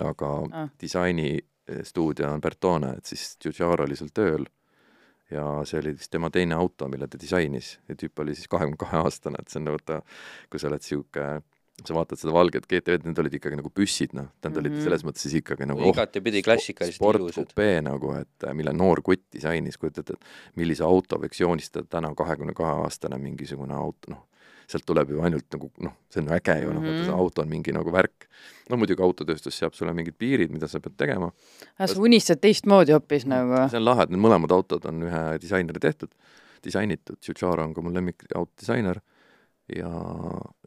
aga Ah. disainistuudio on Bertone, et siis Giugiaro oli seal tööl ja see oli vist tema teine auto, mille ta disainis. Ja tüüp oli siis kahekümne kahe aastane, et see on vaata, kui sa oled niisugune sa vaatad seda valget GTV-d, need olid ikkagi nagu püssid, noh, need olid Mhm. selles mõttes siis ikkagi nagu oh, igatepidi klassikalised ilusad. sportkupee nagu, et äh, mille noor kutt disainis, kujutad, et millise auto võiks joonistada täna kahekümne kahe aastane mingisugune auto, noh, sealt tuleb ju ainult nagu noh, see on äge ju noh, vaata see Mhm. auto on mingi nagu värk. no muidugi autotööstus seab sulle mingid piirid, mida sa pead tegema, sa unistad teistmoodi hoopis nagu. see on lahe, et need mõlemad autod on ühe disaineri tehtud, disainitud, Giugiaro on ka mu lemmik autodisainer ja,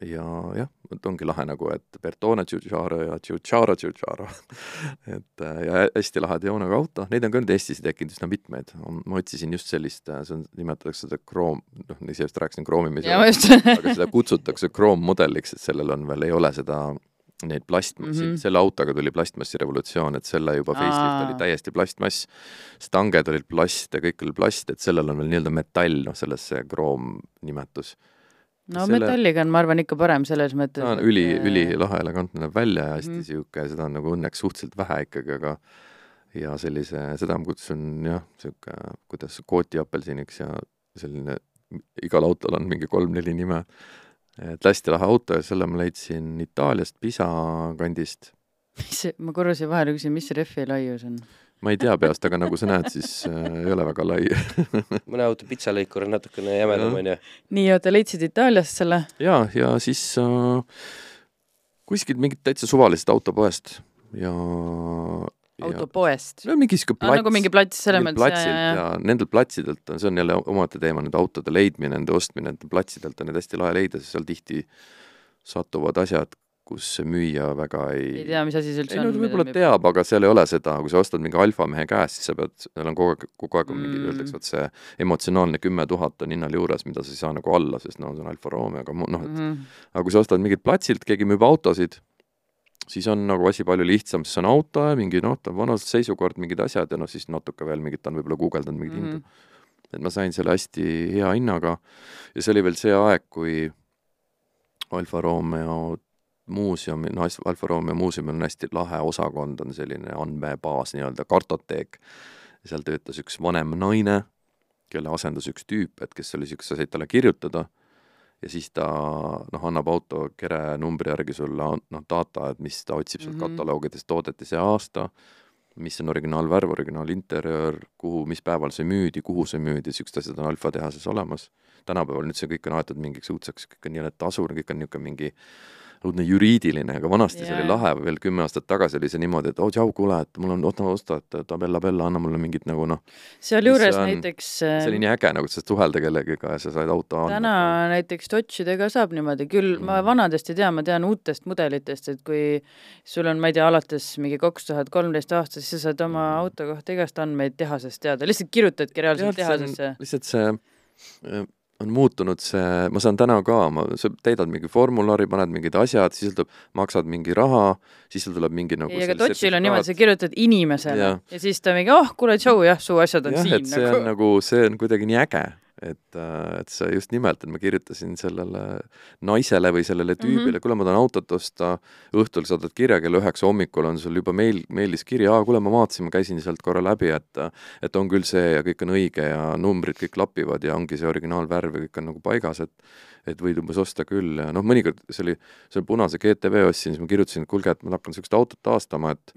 ja jah, et ongi lahe nagu, et Bertone Giugiaro ja Giugiaro Giugiaro et äh, ja hästi laheda joonega auto, neid on ka nüüd Eestis tekkinud üsna mitmeid, ma otsisin just sellist, see on, nimetatakse seda kroom, noh, ise just rääkisin kroomimise ja ma just. aga seda kutsutakse kroommudeliks, et sellel on veel, ei ole seda neid plastmassi mm, Mhm. -hmm. selle autoga tuli plastmassi revolutsioon, et selle juba facelift oli täiesti plastmass, stanged olid plast ja kõik oli plast, et sellel on veel nii-öelda metall, noh, selles see kroom nimetus. No selle- metalliga on, ma arvan, ikka parem selles mõttes. ta on üli, ülilahe, elegantne näeb välja ja hästi Mhm. niisugune, seda on nagu õnneks suhteliselt vähe ikkagi, aga ja sellise, seda ma kutsun jah, niisugune, kuidas kootiapelsiniks ja selline, igal autol on mingi kolm-neli nime. et hästi lahe auto ja selle ma leidsin Itaaliast, Pisa kandist. mis ma korra siia vahele küsin, mis rehvi laius on? Ma ei tea peast, aga nagu sa näed, siis äh, ei ole väga lai. mõne auto pitsalõikur on natukene jämedam, Jah. on ju. nii, oota, leidsid Itaaliast selle? ja, ja siis äh, kuskilt mingit täitsa suvalist autopoest ja, autopoest. no mingi sihuke Ah, nagu mingi plats selles mõttes, platsilt ja, nendel platsidelt on, see on jälle omaette teema, nende autode leidmine, nende ostmine, nende platsidelt on neid hästi lahe leida, sest seal tihti satuvad asjad kus müüja väga ei ei tea, mis asi see üldse ei on. no ta võib-olla teab, aga seal ei ole seda, kui sa ostad mingi alfamehe käest, siis sa pead, seal on kogu aeg, kogu aeg on mingi Mm. öeldakse, vot see emotsionaalne kümme tuhat on hinnal juures, mida sa ei saa nagu alla, sest no see on Alfa Romeo, aga noh, et Mhm. aga kui sa ostad mingilt platsilt, keegi müüb autosid, siis on nagu asi palju lihtsam, sest see on auto ja mingi noh, ta on vanas seisukord, mingid asjad ja noh, siis natuke veel mingit, ta on võib-olla guugeldanud mingeid mm -hmm. Mhm. hindu. et ma sain selle hästi hea hinnaga ja see oli veel see aeg, kui Alfa Romeo muuseum, noh, Alfa Romeo muuseumil on hästi lahe osakond, on selline andmebaas nii-öelda, kartoteek. seal töötas üks vanem naine, kelle asendas üks tüüp, et kes oli niisugune, sa said talle kirjutada ja siis ta noh, annab auto kere numbri järgi sulle noh, data, et mis ta otsib sealt mm. -hmm. kataloogidest toodet ja see aasta, mis on originaalvärv, originaalinterjöör, kuhu, mis päeval see müüdi, kuhu see müüdi, niisugused asjad on Alfa tehases olemas. tänapäeval nüüd see kõik on aetud mingiks õudseks, kõik on nii-öelda tasur, kõik on niisugune mingi õudne juriidiline, aga vanasti see oli lahe, veel kümme aastat tagasi oli see niimoodi, et oo oh, tšau, kuule, et mul on, oota, osta, et tabella, bella, anna mulle mingit nagu noh, sealjuures näiteks see oli nii äge nagu, et sa suhelda kellegagi ja sa said auto andmed. täna näiteks Dodge'idega saab niimoodi, küll ma Mm. vanadest ei tea, ma tean uutest mudelitest, et kui sul on, ma ei tea, alates mingi kaks tuhat kolmteist aastast, siis sa saad oma auto kohta igast andmeid tehasest teada, lihtsalt kirjutadki reaalselt tehasesse. lihtsalt see äh, on muutunud see, ma saan täna ka, ma, sa täidad mingi formulari, paned mingid asjad, siis tuleb, maksad mingi raha, siis sul tuleb mingi nagu ei, aga Dodge'il on niimoodi, sa kirjutad inimesele ja, ja siis ta mingi, oh, kuule, tšau, jah, su asjad on jah, siin et see nagu. on. nagu, see on kuidagi nii äge, et, äh, et sa just nimelt, et ma kirjutasin sellele naisele või sellele tüübile mm, Mhm. -hmm. kuule, ma tahan autot osta, õhtul saadad kirja, kell üheksa hommikul on sul juba meil, meilis kiri, aa, kuule, ma vaatasin, ma käisin sealt korra läbi, et et on küll see ja kõik on õige ja numbrid kõik klapivad ja ongi see originaalvärv ja kõik on nagu paigas, et et võid umbes osta küll ja noh, mõnikord see oli, selle punase GTV ostsin, siis ma kirjutasin, et kuulge, et ma hakkan niisugust autot taastama, et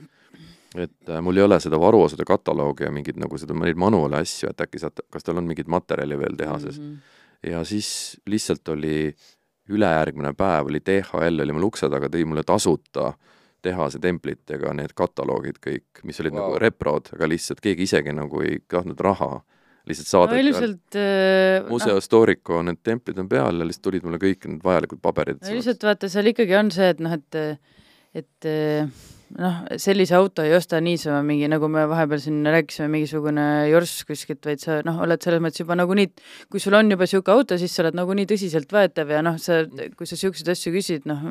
et äh, mul ei ole seda varuosade kataloogi ja mingeid nagu seda, neid manuale asju, et äkki saate, kas teil on mingit materjali veel tehases mm. -hmm. ja siis lihtsalt oli ülejärgmine päev oli DHL oli mul ukse taga, tõi mulle tasuta tehase templitega need kataloogid kõik, mis olid wow. Nagu reprod, aga lihtsalt keegi isegi nagu ei tahtnud raha, lihtsalt saadeti no, ilmselt äh, Museo Storico need templid on peal ja lihtsalt tulid mulle kõik need vajalikud paberid. no lihtsalt vaata, seal ikkagi on see, et noh, et et noh, sellise auto ei osta niisama mingi, nagu me vahepeal siin rääkisime, mingisugune jorss kuskilt, vaid sa noh, oled selles mõttes juba nagunii, kui sul on juba niisugune auto, siis sa oled nagunii tõsiseltvõetav ja noh, sa, kui sa niisuguseid asju küsid, noh,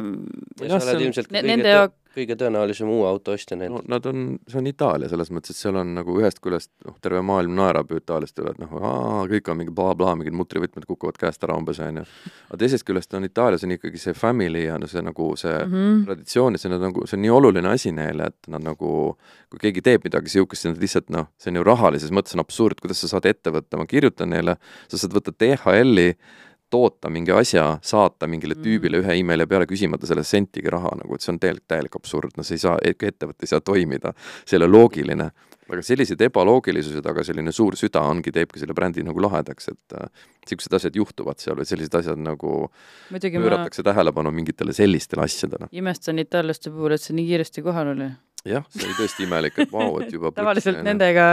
ja sa see oled ilmselt kõige nende jaoks- kõige tõenäolisem uue auto ostja no nendel. nad on, see on Itaalia selles mõttes, et seal on nagu ühest küljest noh, terve maailm naerab ju Itaaliast üle, et noh, aa, kõik on mingi blablabla, mingid mutrivõtmed kukuvad käest ära umbes, on ju. aga teisest küljest on Itaalias on ikkagi see family ja no see nagu see mm. -hmm. traditsioon ja see on nagu, see on nii oluline asi neile, et nad nagu, kui keegi teeb midagi niisugust, siis nad lihtsalt noh, see on ju rahalises mõttes on absurd, kuidas sa saad ette võtta, ma kirjutan neile, sa saad võtta DHL-i, toota mingi asja, saata mingile tüübile ühe emaili peale küsimata selle sentigi raha nagu, et see on täielik, täielik absurd, no see ei saa, ettevõte ei saa toimida, see ei ole loogiline. aga sellised ebaloogilisused, aga selline suur süda ongi, teebki selle brändi nagu lahedaks, et niisugused äh, asjad juhtuvad seal või sellised asjad nagu muidugi ma pööratakse tähelepanu mingitele sellistele asjadele. imestan itaallaste puhul, et see nii kiiresti kohal oli. Jah, see oli tõesti imelik, et vau, et juba tavaliselt plõks- nendega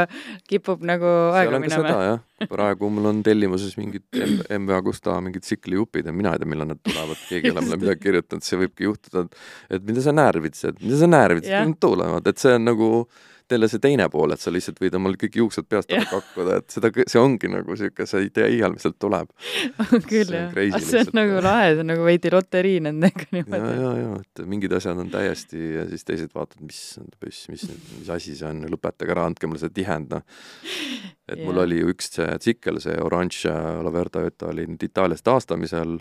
kipub nagu aega minema. jah, praegu mul on tellimuses mingid MV Agusta mingid tsiklijupid ja mina ei tea, millal nad tulevad, keegi ei ole mulle midagi kirjutanud, see võibki juhtuda, et et mida sa närvitsed, mida sa närvitsed nad tulevad, et see on nagu teile see teine pool, et sa lihtsalt võid omal kõik juuksed peast ära Jah. kakkuda, et seda, see ongi nagu sihuke, sa ei tea iial, mis sealt tuleb. küll see on jah, crazy see on nagu lahe, see on nagu veidi loterii nendega ja, niimoodi. ja, ja et mingid asjad on täiesti ja siis teised vaatavad, mis, mis, mis, mis asi see on, lõpetage ära, andke mulle see tihend, noh. et mul Jah. oli ju üks see tsikkel, see Orange Laverda Öta oli nüüd Itaalias taastamisel,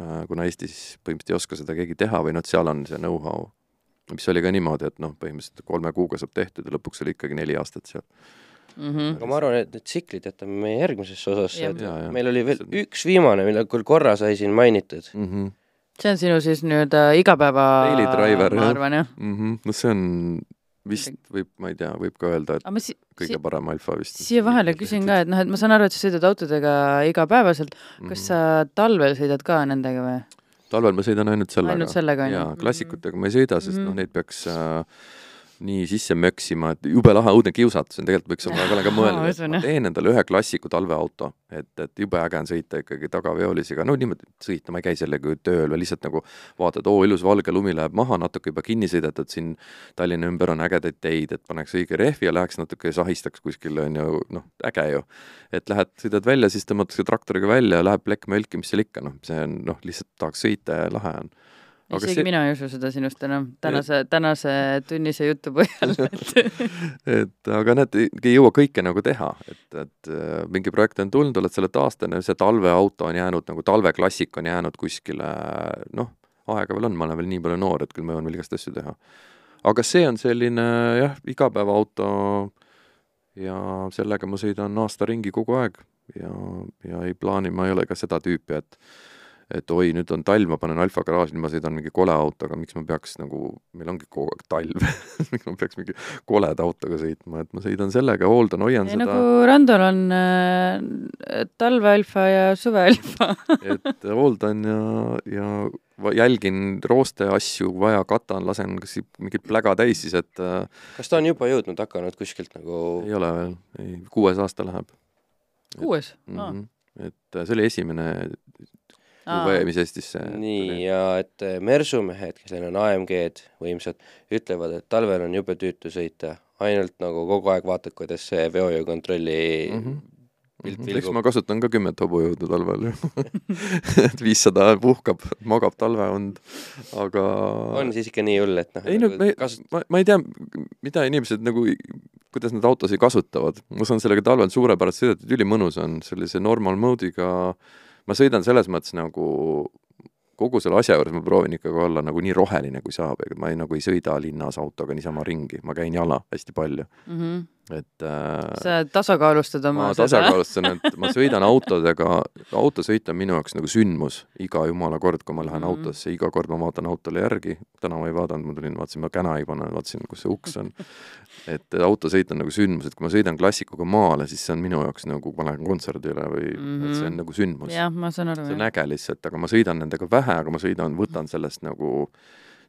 kuna Eestis põhimõtteliselt ei oska seda keegi teha või noh, et seal on see know-how, mis oli ka niimoodi, et noh, põhimõtteliselt kolme kuuga saab tehtud ja lõpuks oli ikkagi neli aastat seal. Mhm. aga ma arvan, et need tsiklid jätame meie järgmisesse osasse et Ja, ja. meil oli veel üks viimane, mille küll korra sai siin mainitud. mm. -hmm. see on sinu siis nii-öelda igapäeva Daily driver, ma jah. arvan jah. Mm -hmm. no see on vist võib, ma ei tea, võib ka öelda, et si-, kõige si- parem alfa vist. siia vahele küsin ka, et noh, et ma saan aru, et sa sõidad autodega igapäevaselt, kas sa talvel sõidad ka nendega või? Talvel ma sõidan ainult sellega. ainult sellega on ju jaa, klassikutega ma ei sõida, sest Mhm. noh, neid peaks äh, nii sisse möksima, et jube lahe, õudne kiusatus on tegelikult, võiks olla, olen ka Ma mõelnud, et ma teen endale ühe klassiku talveauto, et, et jube äge on sõita ikkagi tagaveolisega, no niimoodi sõita, ma ei käi sellega tööl või lihtsalt nagu vaatad, oo, ilus valge lumi läheb maha, natuke juba kinni sõidetud, siin Tallinna ümber on ägedaid teid, et paneks õige rehvi ja läheks natuke sahistaks kuskil, on ju, noh, äge ju. et lähed, sõidad välja, siis tõmmatakse traktoriga välja ja läheb plekk mölki, mis seal ikka, noh, see on, noh, lihtsalt tahaks sõita ja lahe on. Isegi see- mina ei usu seda sinust enam tänase, tänase tunnise jutu põhjal, et et aga näed, ei jõua kõike nagu teha, et, et äh, mingi projekt on tulnud, oled selle taastanud see talveauto on jäänud nagu talveklassik on jäänud kuskile noh, aega veel on, ma olen veel nii palju noor, et küll ma jõuan veel igast asju teha. aga see on selline jah, igapäevaauto ja sellega ma sõidan aasta ringi kogu aeg ja, ja ei plaani, ma ei ole ka seda tüüpi, et et oi, nüüd on talv, ma panen Alfa garaaži, nüüd ma sõidan mingi kole autoga, miks ma peaks nagu, meil ongi kogu aeg talv miks ma peaks mingi koleda autoga sõitma, et ma sõidan sellega, hooldan, hoian ei, seda. nagu Randol on äh, talvealfa ja suvealfa. Et hooldan ja, ja jälgin rooste asju, vaja katan, lasen kas mingit pläga täis siis, et äh, kas ta on juba jõudnud, hakanud kuskilt nagu ei ole veel, ei, kuues aasta läheb. Kuues? Mm. -hmm. et äh, see oli esimene UV, mis Eestisse nii, ja et eh, mersumehed, kellel on AMG-d võimsad, ütlevad, et talvel on jube tüütu sõita, ainult nagu kogu aeg vaatad, kuidas see veojukontrolli mm. -hmm. pilt Mhm. eks vilgub ma kasutan ka kümmet hobujõudu talvel et viissada puhkab, magab talveund, aga on siis ikka nii hull, et noh, ei no ma ei kasut-, ma, ma ei tea, mida inimesed nagu, kuidas nad autosid kasutavad, ma saan sellega talvel suurepäraselt sõita, et ülimõnus on sellise normal mode'iga, ma sõidan selles mõttes nagu kogu selle asja juures ma proovin ikkagi olla nagu nii roheline kui saab, ega ma ei, nagu ei sõida linnas autoga niisama ringi, ma käin jala hästi palju, mm. -hmm. Et äh, sa tasakaalustad oma ma tasakaalustan, et ma sõidan autodega, autosõit on minu jaoks nagu sündmus iga jumala kord, kui ma lähen mm. -hmm. autosse, iga kord ma vaatan autole järgi, täna ma ei vaadanud, ma tulin, vaatasin, ma käna ei pane, vaatasin, kus see uks on. et autosõit on nagu sündmus, et kui ma sõidan klassikuga maale, siis see on minu jaoks nagu, ma lähen kontserdile või mm, -hmm. et see on nagu sündmus. jah, ma saan aru see on äge lihtsalt, aga ma sõidan nendega vähe, aga ma sõidan, võtan sellest nagu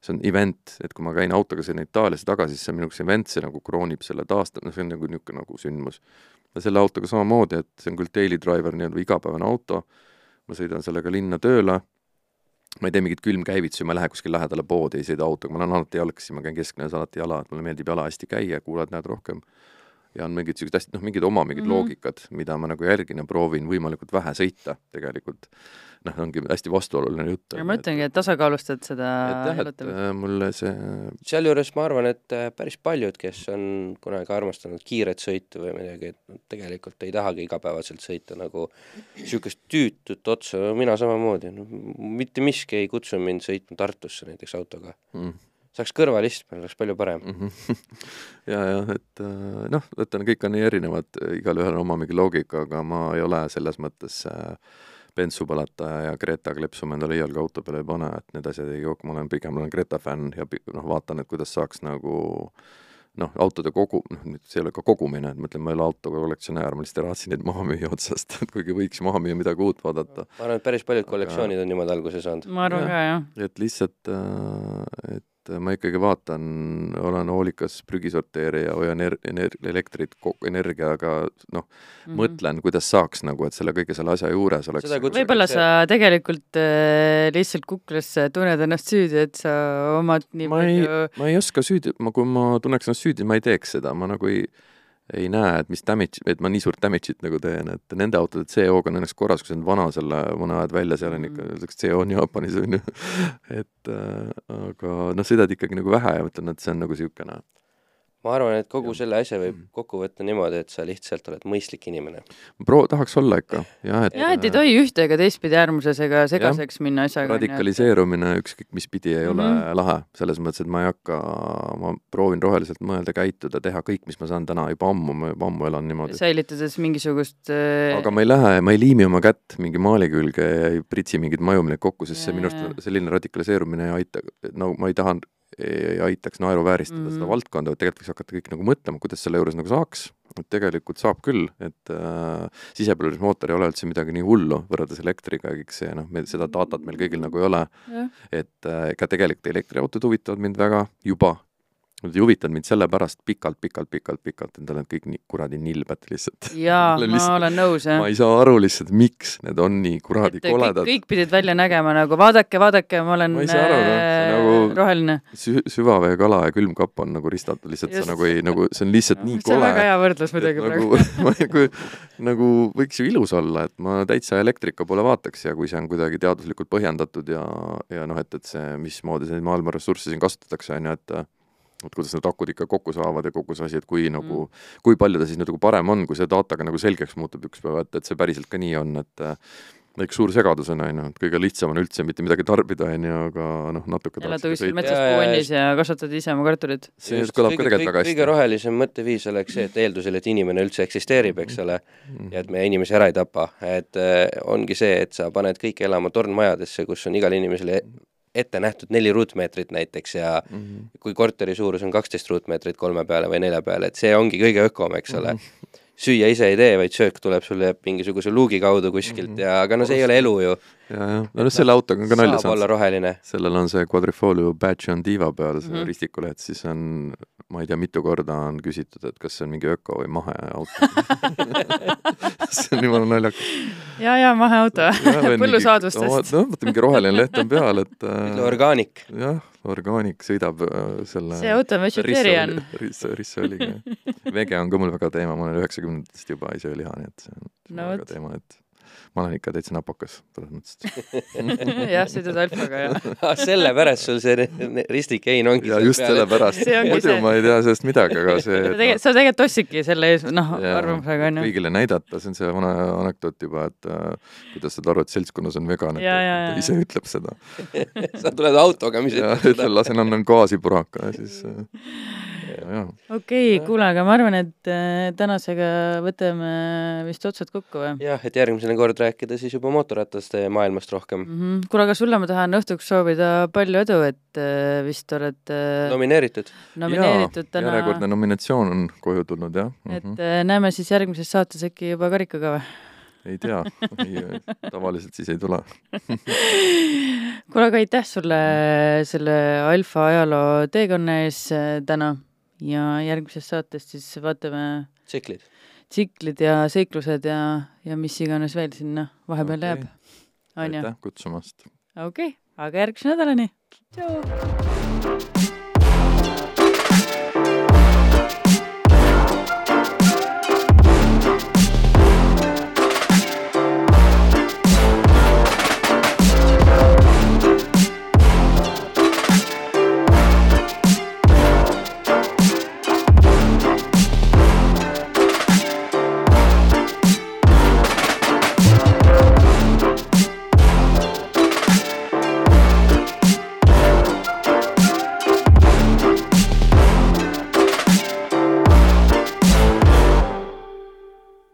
see on event, et kui ma käin autoga sinna Itaaliasse tagasi, siis see on minu jaoks event, see nagu kroonib selle taasta-, noh, see on nagu niisugune nagu sündmus. ja selle autoga samamoodi, et see on küll daily driver, nii-öelda igapäevane auto, ma sõidan sellega linna tööle, ma ei tee mingit külmkäivitusi, ma ei lähe kuskil lähedale poodi, ei sõida autoga, ma lähen alati jalgsi, ma käin kesklinnas alati jala, et mulle meeldib jala hästi käia, kuulad, näed rohkem ja on mingid niisugused hästi, noh, mingid oma mingid mm. -hmm. loogikad, mida ma nagu järgin ja proovin võimalikult vähe sõita tegelikult. noh, ongi hästi vastuoluline jutt. ja ma ütlengi, et tasakaalustad seda et jah, et äh, mulle see, sealjuures ma arvan, et äh, päris paljud, kes on kunagi armastanud kiiret sõitu või midagi, et nad tegelikult ei tahagi igapäevaselt sõita nagu niisugust tüütut otsa, mina samamoodi, no mitte miski ei kutsu mind sõitma Tartusse näiteks autoga. mm, saaks kõrvalistmel, oleks palju parem. mm -hmm. ja, jah, et äh, noh, ütlen, kõik on nii erinevad, igalühel on oma mingi loogika, aga ma ei ole selles mõttes äh, bensupõletaja ja Greta kleepsu ma endale iialgi auto peale ei pane, et need asjad ei jooks, ma olen pigem olen Greta fänn ja noh, vaatan, et kuidas saaks nagu noh, autode kogu, noh nüüd see ei ole ka kogumine, et ma ütlen, ma ei ole autoga kollektsionäär, ma lihtsalt ei raatsi neid maha müüa otsast, et kuigi võiks maha müüa midagi uut vaadata. ma arvan, et päris paljud Aga- kollektsioonid on niimoodi alguse saanud. ma arvan Jah. ka, jah. et lihtsalt, et ma ikkagi vaatan, olen hoolikas prügisorteerija, hoian er-, ener-, elektrit, energiaga noh, Mhm. mõtlen, kuidas saaks nagu, et selle kõige selle asja juures oleks võib-olla sa tegelikult äh, lihtsalt kuklas tunned ennast süüdi, et sa omad nii ma ei palju, ma ei oska süüdi, ma, kui ma tunneks ennast süüdi, ma ei teeks seda, ma nagu ei ei näe, et mis damage, et ma nii suurt damage'it nagu teen, et nende autode CO-ga on õnneks korras, kui see on vana selle, vana ajad välja, seal on ikka, Mhm. öeldakse CO on Jaapanis on ju, et äh, aga noh, sõidad ikkagi nagu vähe ja mõtlen, et see on nagu niisugune ma arvan, et kogu Jah. selle asja võib Mhm. kokku võtta niimoodi, et sa lihtsalt oled mõistlik inimene. pro-, tahaks olla ikka, jah, et jah, et ei tohi ühte ega teistpidi äärmuses ega segaseks minna asjaga. radikaliseerumine ükskõik mis pidi ei ole mm. -hmm. lahe, selles mõttes, et ma ei hakka, ma proovin roheliselt mõelda, käituda, teha kõik, mis ma saan täna juba ammu, ma juba ammu elan niimoodi. säilitades mingisugust äh, aga ma ei lähe, ma ei liimi oma kätt mingi maali külge ja ei pritsi mingeid majumineid kokku, sest see Jaa, minu arust selline radikaliseerumine ei aita, no ma ei taha, ei aitaks naeruvääristada mm -hmm. seda Mhm. valdkonda, vaid tegelikult võiks hakata kõik nagu mõtlema, kuidas selle juures nagu saaks, et tegelikult saab küll, et äh, sisepõlemismootor ei ole üldse midagi nii hullu võrreldes elektriga ja kõik see, noh, me seda datat meil kõigil nagu ei ole, jah. et äh, ega tegelikult elektriautod huvitavad mind väga juba, Nad ei huvitanud mind sellepärast pikalt, pikalt, pikalt, pikalt, et nad on kõik nii kuradi nilbed lihtsalt. jaa, ma olen nõus, jah ma. ei saa aru lihtsalt, miks need on nii kuradi et koledad. kõik pidid välja nägema nagu vaadake, vaadake, ma olen Ma aru, noh, see äh, nagu- roheline. Sü-, süvaveekala ja külmkapp on nagu ristatud, lihtsalt Just. sa nagu ei, nagu see on lihtsalt nii see on väga kole. hea võrdlus muidugi praegu. nagu, ma nagu, nagu võiks ju ilus olla, et ma täitsa elektrika poole vaataks ja kui see on kuidagi teaduslikult põhjendatud ja, ja noh, et, et see, mismoodi neid maailma ressursse siin kasutatakse, on ju, et et kuidas need akud ikka kokku saavad ja kogu see asi, et kui Mm. nagu, kui palju ta siis nagu parem on, kui see dataga nagu selgeks muutub üks päev, et, et see päriselt ka nii on, et äh, üks suur segadus on, on ju, et kõige lihtsam on üldse mitte midagi tarbida, on ju, aga noh, natuke elad sõita. metsas puuannis ja kasvatad ise oma kartulit. see Just, kõlab ka kõige- tegelikult väga kõige- kõige hästi. rohelisem mõtteviis oleks see, et eeldusel, et inimene üldse eksisteerib, eks ole, ja et me inimesi ära ei tapa, et äh, ongi see, et sa paned kõik elama tornmajadesse, kus on igale inimesele ette nähtud neli ruutmeetrit näiteks ja Mhm. kui korteri suurus on kaksteist ruutmeetrit kolme peale või nelja peale, et see ongi kõige ökom, eks ole. süüa ise ei tee, vaid söök tuleb sulle mingisuguse luugi kaudu kuskilt ja aga no see ei ole elu ju. ja, ja, no selle autoga on ka nalja saab olla saanud. roheline. sellel on see Quadrifoglio badge on diiva peal, see mm. -hmm. ristikuleht, siis on, ma ei tea, mitu korda on küsitud, et kas see on mingi öko või maheauto. see on jumala naljakas. ja, ja maheauto põllusaadustest. noh, vaata mingi roheline leht on peal, et äh, orgaanik. jah, orgaanik sõidab äh, selle see auto on vegetarian. rissa, rissoliga. vege on ka mul väga teema, ma olen üheksakümnendatest juba ei söö liha, nii et see on No väga teema, et ma olen ikka täitsa napakas selles mõttes, et jah, sõidad alfaga ja sellepärast sul see ri- ristik hein ongi ja just. sellepärast muidu see. ma ei tea sellest midagi, aga see sa tegelikult, sa tegelikult ostsidki selle ees, noh, arvamusega onju. kõigile näidata, see on see vana anekdoot juba, et äh, kuidas saad aru, et seltskonnas on vegan, et ta- ise ütleb seda. sa tuled autoga, mis ja ütleb seda. lasen, annan gaasi puraka ja siis äh, okei, kuule, aga ma arvan, et äh, tänasega võtame vist otsad kokku või? jah, et järgmisena kord rääkida siis juba mootorrataste maailmast rohkem. Mhm. kuule, aga sulle ma tahan õhtuks soovida palju edu, et äh, vist oled äh, nomineeritud. nomineeritud Jaa, täna, järjekordne nominatsioon on koju tulnud jah mm, et -hmm. äh, näeme siis järgmises saates äkki juba karikaga või? ei tea, tavaliselt siis ei tule. kuule, aga aitäh sulle selle alfa ajaloo teekonna ees täna ja järgmises saates siis vaatame tsiklid. tsiklid ja seiklused ja, ja mis iganes veel sinna vahepeal jääb, onju. aitäh kutsumast. okei okay,, aga järgmise nädalani. tšau.